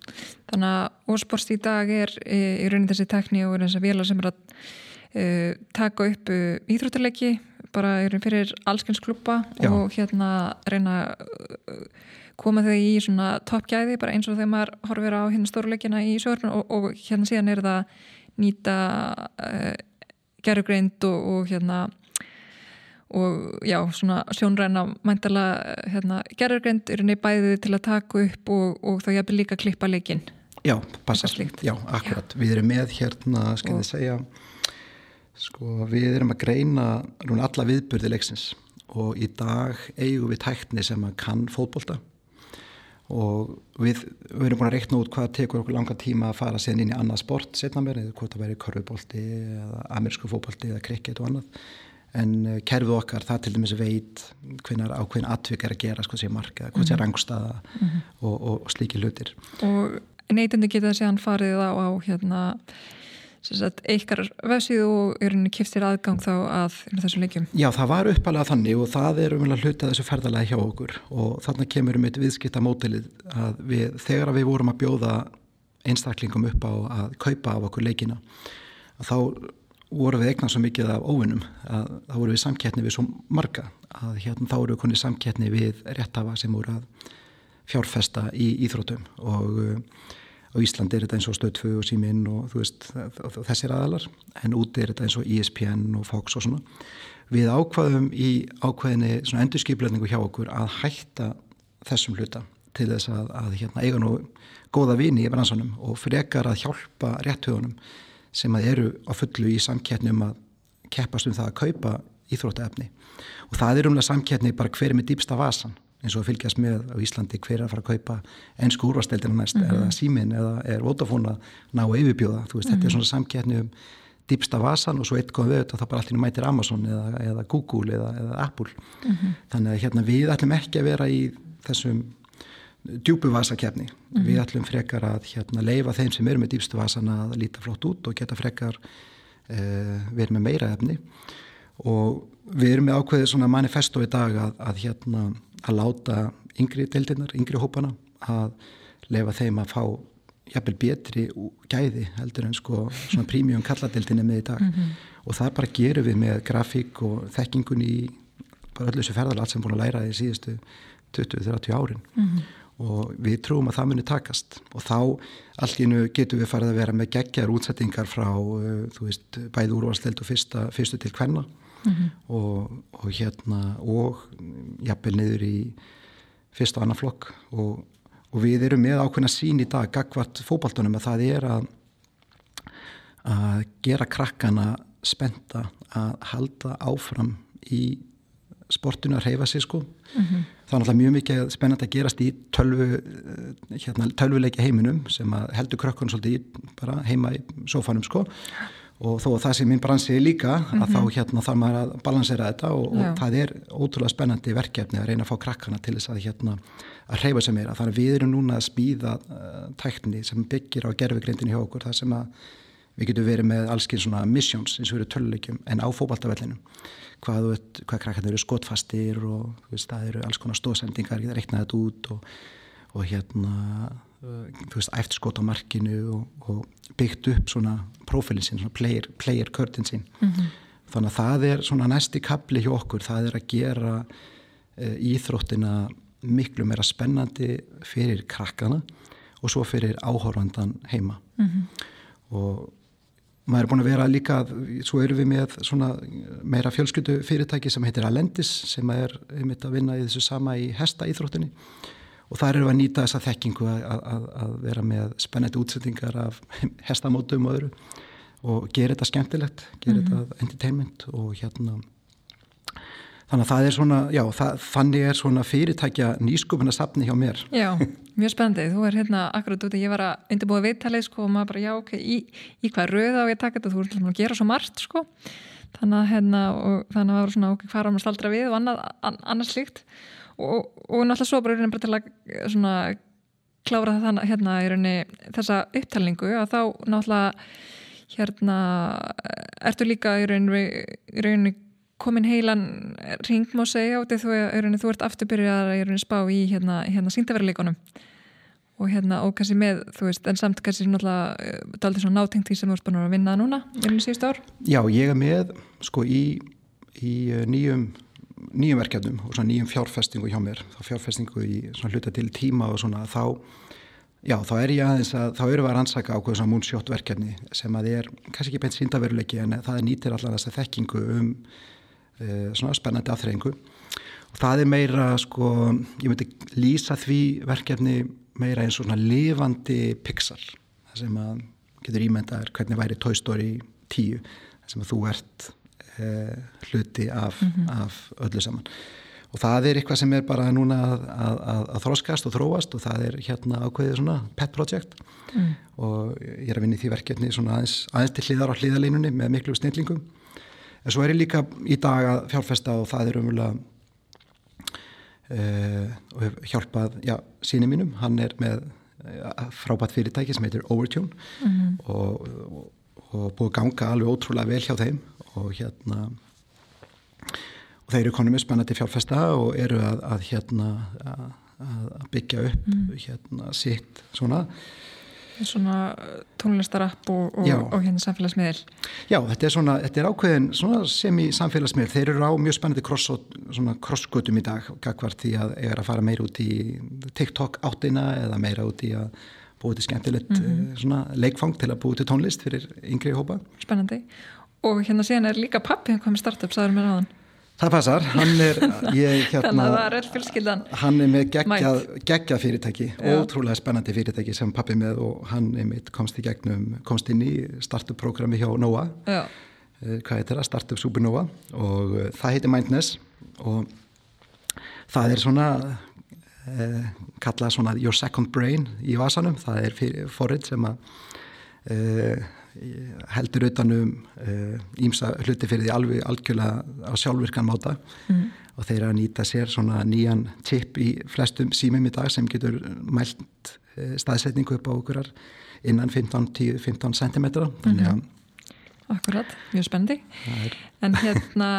Þannig að ósporst í dag er í, raunin þessi tekní og þess að vila sem er að taka upp uh, íþróttarleiki bara fyrir allskynnsklubba og hérna reyna uh, koma þau í svona toppgæði bara eins og þegar maður horfir á hérna stórleikina í sörn og, og hérna síðan er það nýta uh, gerugreind og, og hérna og já, svona sjónræna mæntala hérna, gerurgrind er henni bæðið til að taka upp og, og þá jafnir líka klippa leikin Já, passar, já, akkurat. Já. við erum með hérna, skal ég segja Sko við erum að greina rún alla viðburði leiksins og í dag eigum við tækni sem kann fótbolta og við, við erum búin að reikna út hvað tekur okkur langa tíma að fara sen inn í annað sport setna mér, eða hvort það væri korfubolti eða amerísku fótbolti eða krikket og annað en eh, kerfið okkar það til dæmis veit hvernig ákveðin atvik er að gera hvað sé marka, hvað sé mhm. rangstaða mm -hmm. og, og slíki hlutir Og neytandi geta séðan farið á, á hérna eitthvað vefsíðu og er henni kiptir aðgang þá að þessum leikjum? Já, það var uppalega þannig og það er umvel að hluta þessu ferðalagi hjá okkur og þannig kemur um eitt viðskipta mótilið að við, þegar við vorum að bjóða einstaklingum upp á að kaupa af okkur leikina þá voru við eignað svo mikið af óvinnum að þá voru við samkettni við svo marga að hérna þá voru við konið samkettni við réttafa sem voru að fjárfesta í íþrótum og á Íslandi er þetta eins og Stöðfu og Síminn og veist þessir aðalar en úti er þetta eins og ESPN og Fox og svona. Við ákvaðum í ákvaðinni svona endurskipleitningu hjá okkur að hætta þessum hluta til þess að, að hérna, eiga nú góða vini í bransanum og frekar að hjálpa réttöðunum sem að eru á fullu í samkettni um að keppast um það að kaupa íþróttaefni. Og það er umlega samkettni bara hver er með dýpsta vasan eins og fylgjast með á Íslandi hver er að fara að kaupa ennsku úrvasteldina næst mm -hmm. eða símin eða er Vodafone að ná yfirbjóða þú veist, mm -hmm. þetta er mhm. svona samkjætni um dýpsta vasan og svo eitt góð við þá bara allir mætir Amazon eða, eða Google eða, eða Apple mm -hmm. þannig að hérna við ætlum ekki að vera í þessum djúbu vasakefni mhm. við ætlum frekar að hérna leifa þeim sem eru með dýpstu vasan að líta flott út og geta frekar uh, verið með meira efni og við erum með ákveðið svona manifesto í dag að, að hérna að láta yngri deildirnar, yngri hópana að lefa þeim að fá jafnvel betri gæði heldur en sko svona prímjum kalladeildinni með í dag mm -hmm. og það bara gerum við með grafík og þekkingun í bara öllu þessu ferðalat sem búin að læra því síðustu 20-30 árin mm -hmm. og við trúum að það muni takast og þá allt í nu getum við farið að vera með geggar útsettingar frá uh, þú veist bæði úrvarsteld og fyrsta, fyrstu til hvenna mm -hmm. og, og hérna og jafnvel niður í fyrst og annan flokk og, og við erum með ákveðna sín í dag gagvart fókbaltunum að það er að að gera krakkana spenta að halda áfram í sportinu að reyfa sig sko mm -hmm. það er náttúrulega mjög mikið spennand að gerast í tölvu, hérna, tölvuleiki heiminum sem að heldur krökkun svolítið bara heima í sofanum sko og þó að það sé minn bransi líka að mm -hmm. þá hérna þarf maður að balansera þetta og, og það er ótrúlega spennandi verkefni að reyna að fá krakkana til þess að hérna að hreyfa sem er. Að þannig að við erum núna að spýða uh, tækni sem byggir á gerfugrindin hjá okkur það sem að við getum verið með allskinn svona missions eins og eru töluleikjum en á fókbaltavellinum hvað, hvað krakkarnir eru skotfastir og veist, það eru alls konar stóðsendingar, reiknaði þetta út og, og hérna Eh, þú veist, æft skot á markinu og, og byggt upp svona profilin sín, svona player, player curtain sín mm -hmm. þannig að það er svona næsti kapli hjá okkur, það er að gera e, íþróttina miklu meira spennandi fyrir krakkana og svo fyrir áhórvandan heima mm -hmm. og maður er búin að vera líka, svo eru við með svona meira fjölskyldu fyrirtæki sem heitir Alendis sem er einmitt að vinna í þessu sama í hesta íþróttinni og þar eru að nýta þessa þekkingu að, að, að vera með spennandi útsettingar af hestamótum og öðru. Og gera þetta skemmtilegt, gera mm -hmm. þetta entertainment og hérna þannig að það er svona, já, það, þannig er svona fyrirtækja nýskupuna safni hjá mér. Já, mjög spennandi, þú er hérna akkurat út að ég var að undirbúa viðtalið sko og maður bara, já, ok, í, í hvað röða á ég taka þetta, þú ert að gera svo margt sko, þannig að hérna og þannig að það var svona, ok, hvað er maður staldra við og annað, annars líkt og, og náttúrulega svo bara, bara til að eh, svona, klára það hérna í rauninni þessa upptalningu að þá náttúrulega hérna ertu líka í rauninni, í rauninni komin heilan ring má segja og þú, þú ert afturbyrjað að spá í hérna, hérna síndaveruleikonum og hérna og kannski með þú veist en samt kannski náttúrulega eh, daldi svona nátengt því sem þú ert búin að vinna núna í síðust ár. Já, ég er með sko í, í eh, nýjum nýjum verkefnum og svona nýjum fjárfestingu hjá mér þá fjárfestingu í svona hluta til tíma og svona þá já þá er ég aðeins að þá eru við að rannsaka ákveð svona múnsjótt verkefni sem að er kannski ekki beint síndaveruleiki en það er nýtir allar þess að þekkingu um uh, svona spennandi aðþreyingu og það er meira sko ég myndi lýsa því verkefni meira eins og svona lifandi pixar það sem að getur ímyndaður hvernig væri Toy Story 10 sem að þú ert hluti af, mm -hmm. af öllu saman. Og það er eitthvað sem er bara núna að, að, að þróskast og þróast og það er hérna ákveðið svona pet project. Mm. og ég er að vinna í því verkefni svona aðeins, aðeins til hliðar á hliðalínunni með miklu snillingum. En svo er ég líka í dag að fjárfesta og það er umvölu uh, og hef hjálpað já, síni mínum, hann er með uh, frábært fyrirtæki sem heitir Overtune mm og, og, og búið ganga alveg ótrúlega vel hjá þeim og hérna og þeir eru konum með spennandi fjárfesta og eru að, að hérna að, að byggja upp mm. hérna sitt svona Svona uh, tónlistarapp og, og, og hérna samfélagsmiðil. Já, þetta er, svona, þetta er ákveðin sem í samfélagsmiðil. Þeir eru á mjög spennandi krossgötum í dag, gagvart því að er að fara meira út í TikTok áttina eða meira út í að búið til skemmtilegt mm -hmm. leikfang til að búið til tónlist fyrir yngri hópa. Spennandi. Og hérna síðan er líka pappi hvað með startup, sagður mér aðan. Það passar, hann er ég, hérna, Hann er með geggjað, geggjað fyrirtæki Já. ótrúlega spennandi fyrirtæki sem pappi með og hann einmitt komst í gegnum komst inn í startup-programmi hjá NOA Já. Eh, hvað heitir það? Startup Supernova og uh, það heitir Mindness og það er svona uh, kallað svona Your Second Brain í vasanum, það er forrið sem að uh, heldur utanum ímsa uh, hluti fyrir því alveg algjörlega á sjálfvirkan máta mm. og þeir að nýta sér svona nýjan tipp í flestum símum í dag sem getur mælt uh, staðsetningu upp á okkurar innan 15-15 cm þannig að -hmm. Akkurat, mjög spenndi en hérna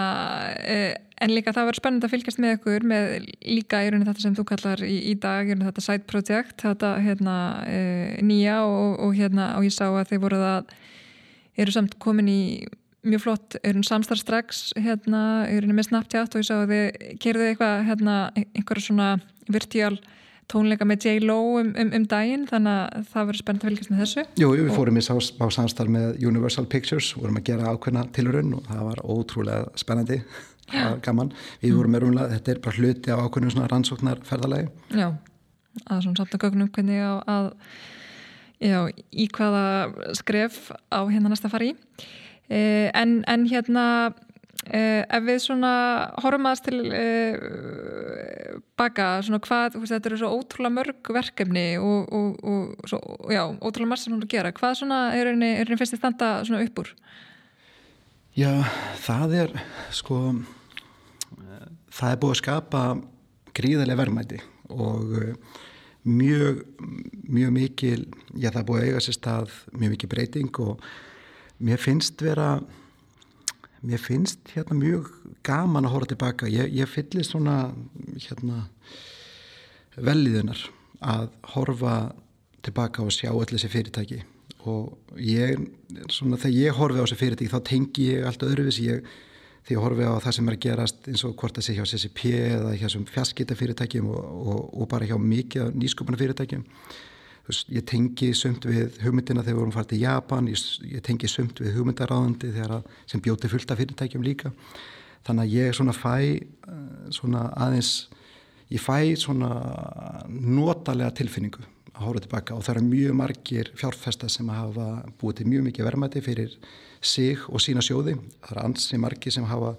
eh, en líka það var spennend að fylgjast með ykkur með líka í rauninni þetta sem þú kallar í, í dag, þetta side project þetta hérna eh, nýja og, og hérna og ég sá að þið voruð að eru samt komin í mjög flott, eru samstarfstrax hérna, eru með Snapchat og ég sá að þið kerðu eitthvað hérna, einhverja svona virtuál tónleika með J-Lo um, um, um daginn þannig að það verður spennt að fylgjast með þessu. Jú, við fórum í á samstarf með Universal Pictures vorum að gera ákveðna tilurinn og það var ótrúlega spennandi. Gaman, við vorum með rúnlega þetta er bara hluti á ákveðnum svona rannsóknarferðalagi. Já, að svona samt að gögnum hvernig að já, í hvaða skref á hérna næsta fari eh, en, en hérna eh, ef við svona horfum aðast til eh, baka svona hvað, veist, þetta eru svo ótrúlega mörg verkefni og, og, og svo, já, ótrúlega margir sem hún er að gera hvað svona er henni fyrst í standa svona upp úr? Já, það er sko það er búið að skapa gríðarlega verðmæti og mjög, mjög mikil, já það búið að eiga sér stað mjög mikil breyting og mér finnst vera, mér finnst hérna mjög gaman að horfa tilbaka. Ég, ég fyllir svona hérna velliðunar að horfa tilbaka og sjá öll þessi fyrirtæki og ég, svona þegar ég horfi á þessi fyrirtæki þá tengi ég allt öðruvis, ég því að horfi á það sem er að gerast eins og hvort það sé hjá CCP eða hjá fjaskitafyrirtækjum og, og, og bara hjá mikið nýsköpunafyrirtækjum ég tengi sumt við hugmyndina þegar við vorum farið til Japan ég, ég tengi sumt við hugmyndaráðandi sem bjóti fullt af fyrirtækjum líka. Þannig að ég svona fæ eh, svona aðeins ég fæ svona notalega tilfinningu að hóra tilbaka og það eru mjög margir fjárfesta sem hafa búið til mjög mikið verðmæti fyrir sig og sína sjóði. Það er ansi margi sem hafa,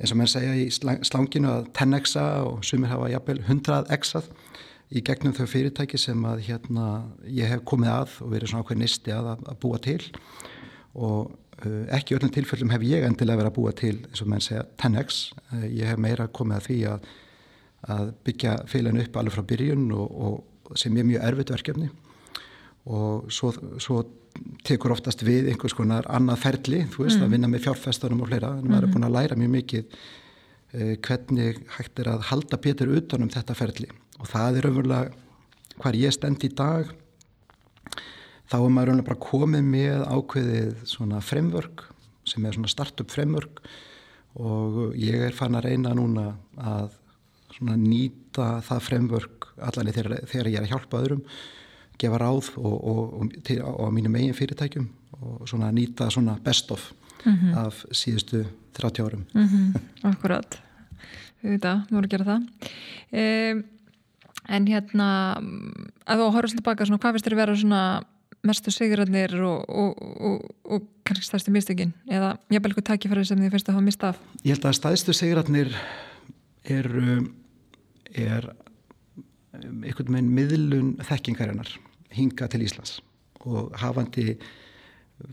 eins og menn segja í slanginu að 10xa og sumir hafa jafnvel 100xað í gegnum þau fyrirtæki sem að hérna ég hef komið að og verið svona okkur nisti að, að búa til og uh, ekki öllum tilfellum hef ég endilega verið að búa til eins og menn segja 10x. Uh, ég hef meira komið að því að, að byggja félaginu upp alveg frá byrjun og, og sem er mjög erfitt verkefni og svo, svo tekur oftast við einhvers konar annað ferli, þú veist, mm. að vinna með fjárfestunum og fleira, en mm. maður er búin að læra mjög mikið eh, hvernig hægt er að halda betur utanum þetta ferli og það er umverulega hvar ég stend í dag þá er maður umverulega bara komið með ákveðið svona fremvörk sem er svona startup fremvörk og ég er fann að reyna núna að nýta það fremvörk allavega þegar, þegar ég er að hjálpa öðrum gefa ráð og, og, og til, á mínum eigin fyrirtækjum og svona nýta svona best of mm -hmm. af síðustu 30 árum mm -hmm. Akkurat við veitum að vorum að gera það um, en hérna að þú horfast tilbaka svona hvað finnst þér að vera svona mestu sigurarnir og, og, og, og kannski stærstu mistökin eða jafnvel eitthvað takkifæri sem þið fyrst að hafa mista af? Ég held að stærstu sigurarnir er, er einhvern veginn miðlun þekkingarinnar hinga til Íslands. Og hafandi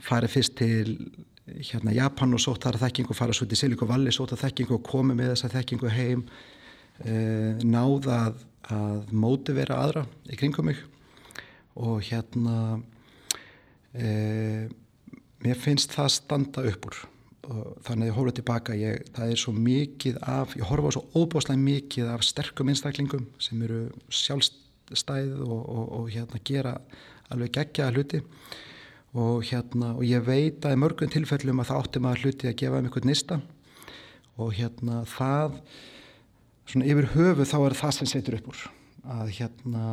farið fyrst til hérna Japan og sótt þar þekkingu og farið svo til Silikon Valley, sótt þar þekkingu og komið með þessa þekkingu heim e, náða að, að móti vera aðra í kringum mig. Og hérna e, mér finnst það standa upp úr. og þannig að ég horfa tilbaka ég, það er svo mikið af, ég horfa svo óbáslega mikið af sterkum einstaklingum sem eru sjálfstæð og, og, og hérna gera alveg gegja hluti. Og hérna og ég veit að í mörgum tilfellum að það átti maður hluti að gefa um einhvern nista. Og hérna það svona yfir höfu þá er það sem setur upp úr. Að hérna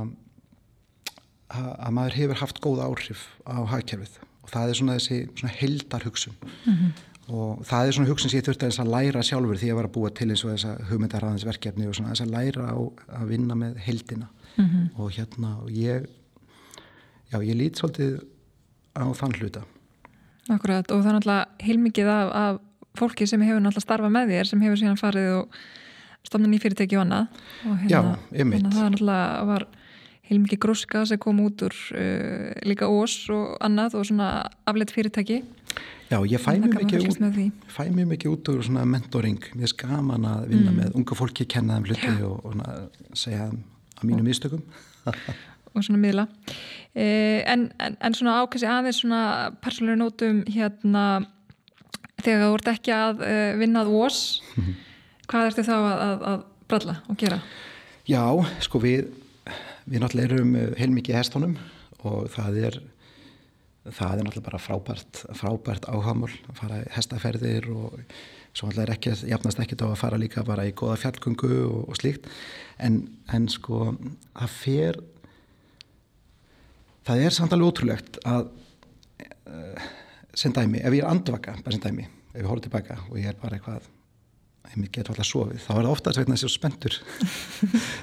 að maður hefur haft góð áhrif á hagkerfið. Og það er svona þessi heldar hugsun mm -hmm. Og það er svona hugsun sem ég þurfti að læra sjálfur því að ég var að búa til eins og þessa hugmyndarraðinsverkefni og svona þess að læra á að vinna með heldina mm -hmm. og hérna og ég já ég lít svolítið á þann hluta. Akkurat og það er náttúrulega heilmikið af, af fólki sem hefur náttúrulega starfað með þér sem hefur síðan farið og stofnun í fyrirtæki og annað. Og hérna, já, hérna það er náttúrulega var heilmikið gróska sem kom út úr uh, líka ós og annað og svona afleitt fyrirtæki Já, ég fæ mjög mikið mjög mikið út úr svona mentoring, mér er skaman að vinna mm. með unga fólki, kenna þeim hluti ja. og, og segja að mínu mistökum og svona miðla eh, en, en, en svona ákvæmst aðeins svona persónulega nótum hérna þegar þú ert ekki að uh, vinnað ós mhm. hvað ertu þá að, að, að bralla og gera? Já, sko við við náttúrulega erum heilmikið hestónum og það er það er náttúrulega bara frábært frábært áhamul að fara hestaferðir og svo náttúrulega ekki jafnast ekkit á að fara líka bara í goða fjallgöngu og, og slíkt. En, en sko það fer það er samt alveg ótrúlegt að uh, sem dæmi, ef ég er andvaka bara sem dæmi, ef ég horfður tilbaka og ég er bara eitthvað ég get alltaf sofið, þá er það ofta að segna þessi spendur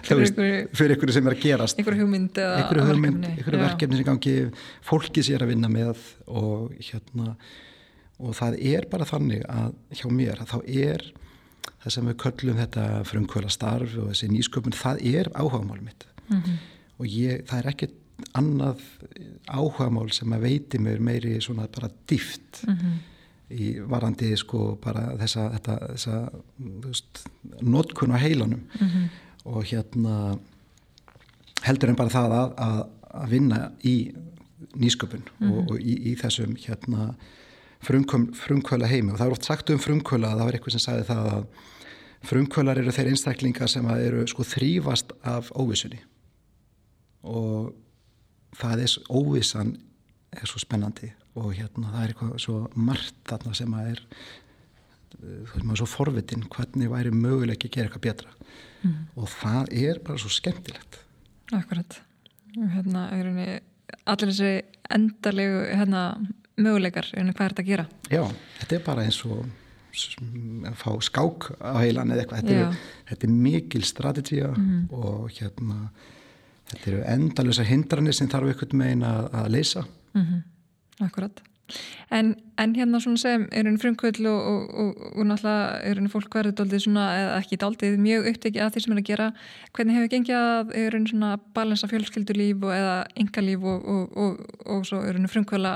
fyrir ykkur sem er að gerast. ykkur hugmynd ykkur hugmynd, ykkur verkefni sem gangi fólki sér að vinna með og hérna og það er bara þannig að hjá mér að þá er það sem við köllum þetta frumkvöla starf og þessi nýsköpun, það er áhugamál mitt. Mm -hmm. og ég, það er ekkert annað áhugamál sem að veiti mér meiri svona bara dýft mm -hmm í varandi sko bara þessa, þetta, þessa veist, notkun á heilanum mm -hmm. og hérna heldur en bara það að, að, að vinna í nýsköpun mm -hmm. og, og í, í þessum hérna frumkvöla heimi og það er oft sagt um frumkvöla að það var eitthvað sem sagði það að frumkvölar eru þeir einstaklingar sem eru sko þrýfast af óvissunni og það er óvissan er svo spennandi og hérna það er eitthvað svo margt þarna sem að er þú veist maður svo forvitin hvernig væri möguleik að gera eitthvað betra mm. og það er bara svo skemmtilegt Akkurat hérna, allir þessi endarlegu hérna, möguleikar hvað er þetta að gera? Já, þetta er bara eins og að fá skák á heilan eða eitthvað þetta er, þetta er mikil strategía mm. og hérna þetta eru endalösa hindranir sem þarf einhvern megin að, að leysa mm -hmm. Akkurat. En, en hérna svona sem er einu frumkvöld og, og, og, og náttúrulega er einu fólk verið doldið svona, eða ekki doldið, mjög upptekið af því sem er að gera. Hvernig hefur gengið að er einu svona balansa fjölskyldulíf og eða yngalíf og svo er einu frumkvöla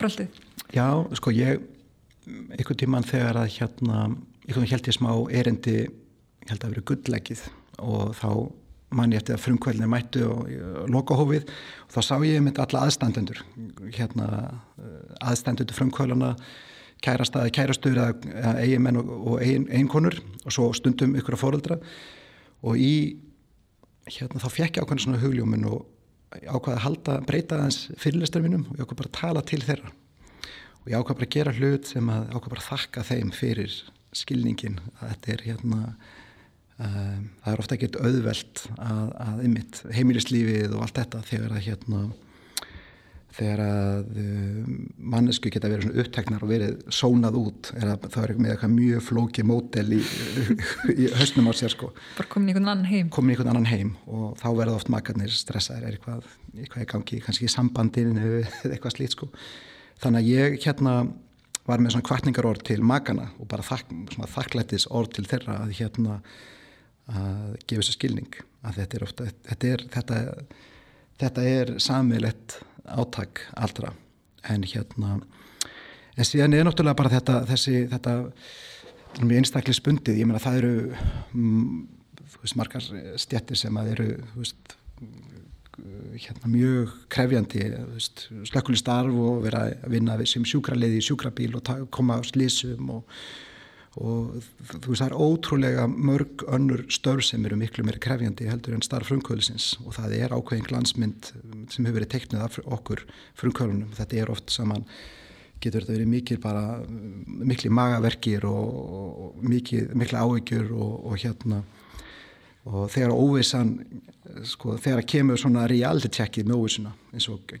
bröldið? Já, sko ég, einhvern tíman þegar að hérna, einhvern veginn held ég smá erindi, held að verið gulllegið og þá manni eftir að frumkvælni mættu og lokahófið og þá sá ég mynd alla aðstandendur hérna aðstandendur frumkvælana kærastæði, kærastur eða eiginmenn og, og eigin, eiginkonur og svo stundum ykkur að fóröldra og í hérna þá fekk ég ákveðin svona hugljómin og ákveði að halda, breyta aðeins fyrirlistar mínum og ég ákveði bara að tala til þeirra. Og ég ákveði bara að gera hlut sem að ákveði bara að þakka þeim fyrir skilningin að þetta er hérna Um, það er ofta ekkert auðvelt að, að ymmit heimilislífið og allt þetta þegar að hérna þegar að um, mannesku geta verið svona uppteknar og verið sónað út er að það er með eitthvað mjög flóki mótel í, í höstnum á sér sko. Bara komin í einhvern annan heim. Komin í einhvern annan heim og þá verða oft makarnir stressaðir er eitthvað, eitthvað í gangi kannski í sambandin eða eitthvað slít sko. Þannig að ég hérna var með svona kvartningar orð til makana og bara þakk, þakklættis orð til þeirra að hérna að gefa þessu skilning að þetta er ofta þetta er, þetta, þetta er samilegt átak allra. En hérna en síðan er náttúrulega bara þetta þessi þetta mjög einstaklega spundið, ég meina það eru mm, þú veist margar stjættir sem að eru þú veist hérna mjög krefjandi slökkuli starf og vera að vinna sem sjúkraliði í sjúkrabíl og koma á slísum og og þú veist það er ótrúlega mörg önnur störf sem eru miklu meiri krefjandi heldur en starf frumkvölusins og það er ákveðin glansmynd sem hefur verið teiknuð af okkur frumkvölunum þetta er oft saman getur þetta verið mikil bara mikli magaverkir og, og mikil, mikla áökjur og, og hérna og þegar óvissan sko, þegar kemur svona reality checkið með óvissuna eins og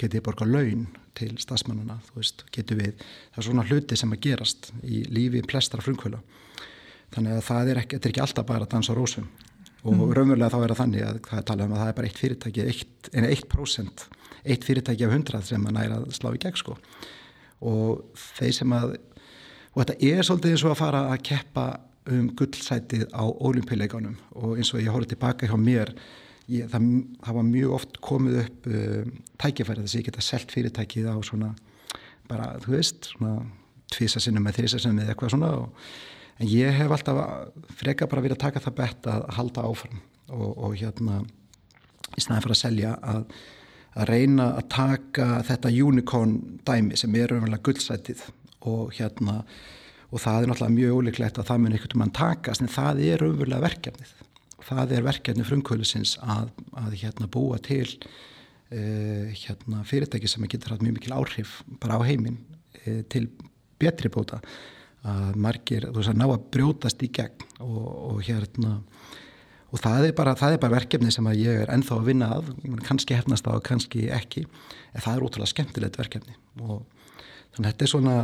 getið borga laun til stafsmannana þú veist, getur við, það er svona hluti sem að gerast í lífi plestra frumkvöla þannig að það er ekki, er ekki alltaf bara að dansa rósum. Og mm. raunverulega þá er það þannig að það er talað um að það er bara eitt fyrirtæki eitt, en eitt prósent, eitt fyrirtæki af hundrað sem að næra að slá í gegn sko. Og þeir sem að og þetta er svolítið eins og að fara að keppa um gullsætið á ólimpíuleikanum og eins og ég horfði tilbaka hjá mér ég, það, það var mjög oft komið upp um, tækifæri þess að ég geta selgt fyrirtækið á svona bara, þú veist, svona tvísasinnum með þrísasinnum eða eitthvað svona og, en ég hef alltaf freka bara verið að taka það bett að halda áfram og, og hérna í snæðan fyrir að selja að, að reyna að taka þetta unicorn dæmi sem er umverulega gullsætið og hérna og það er náttúrulega mjög óleiklegt að það mun einhvern veginn takast en það er umverulega verkefnið það er verkefni frumkvölusins að, að hérna búa til uh, hérna fyrirtæki sem getur hatt mjög mikil áhrif bara á heiminn uh, til betri bóta. Að margir, þú veist að ná að brjótast í gegn og, og hérna og það er, bara, það er bara verkefni sem að ég er ennþá að vinna að, kannski hefnast á kannski ekki, en það er ótrúlega skemmtilegt verkefni. Og Þannig að þetta er svona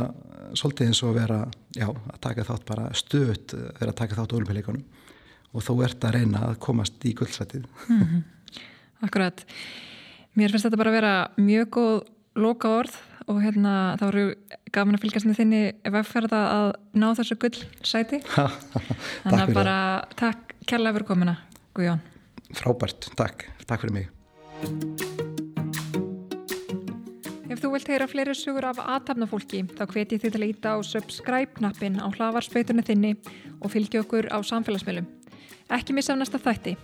svolítið eins og vera, já, að taka þátt bara stöðt, vera að taka þátt á olimpíuleikunum og þó ert að reyna að komast í gullsætið. Mm -hmm. Akkurat. Mér finnst þetta bara að vera mjög góð loka orð og hérna þá eru gafin að fylgjast með þinni vefferða að ná þessu gullsæti. Þannig að bara takk kærlega fyrir komina, Guðjón. Frábært, takk. Takk fyrir mig. Ef þú vilt heyra fleiri sugur af aðtapnafólki þá hveti þið til að íta á subscribe-knappin á hlavarspöytunni þinni og fylgja okkur á samfélagsmiðlum. Ekki missa af næsta þætti.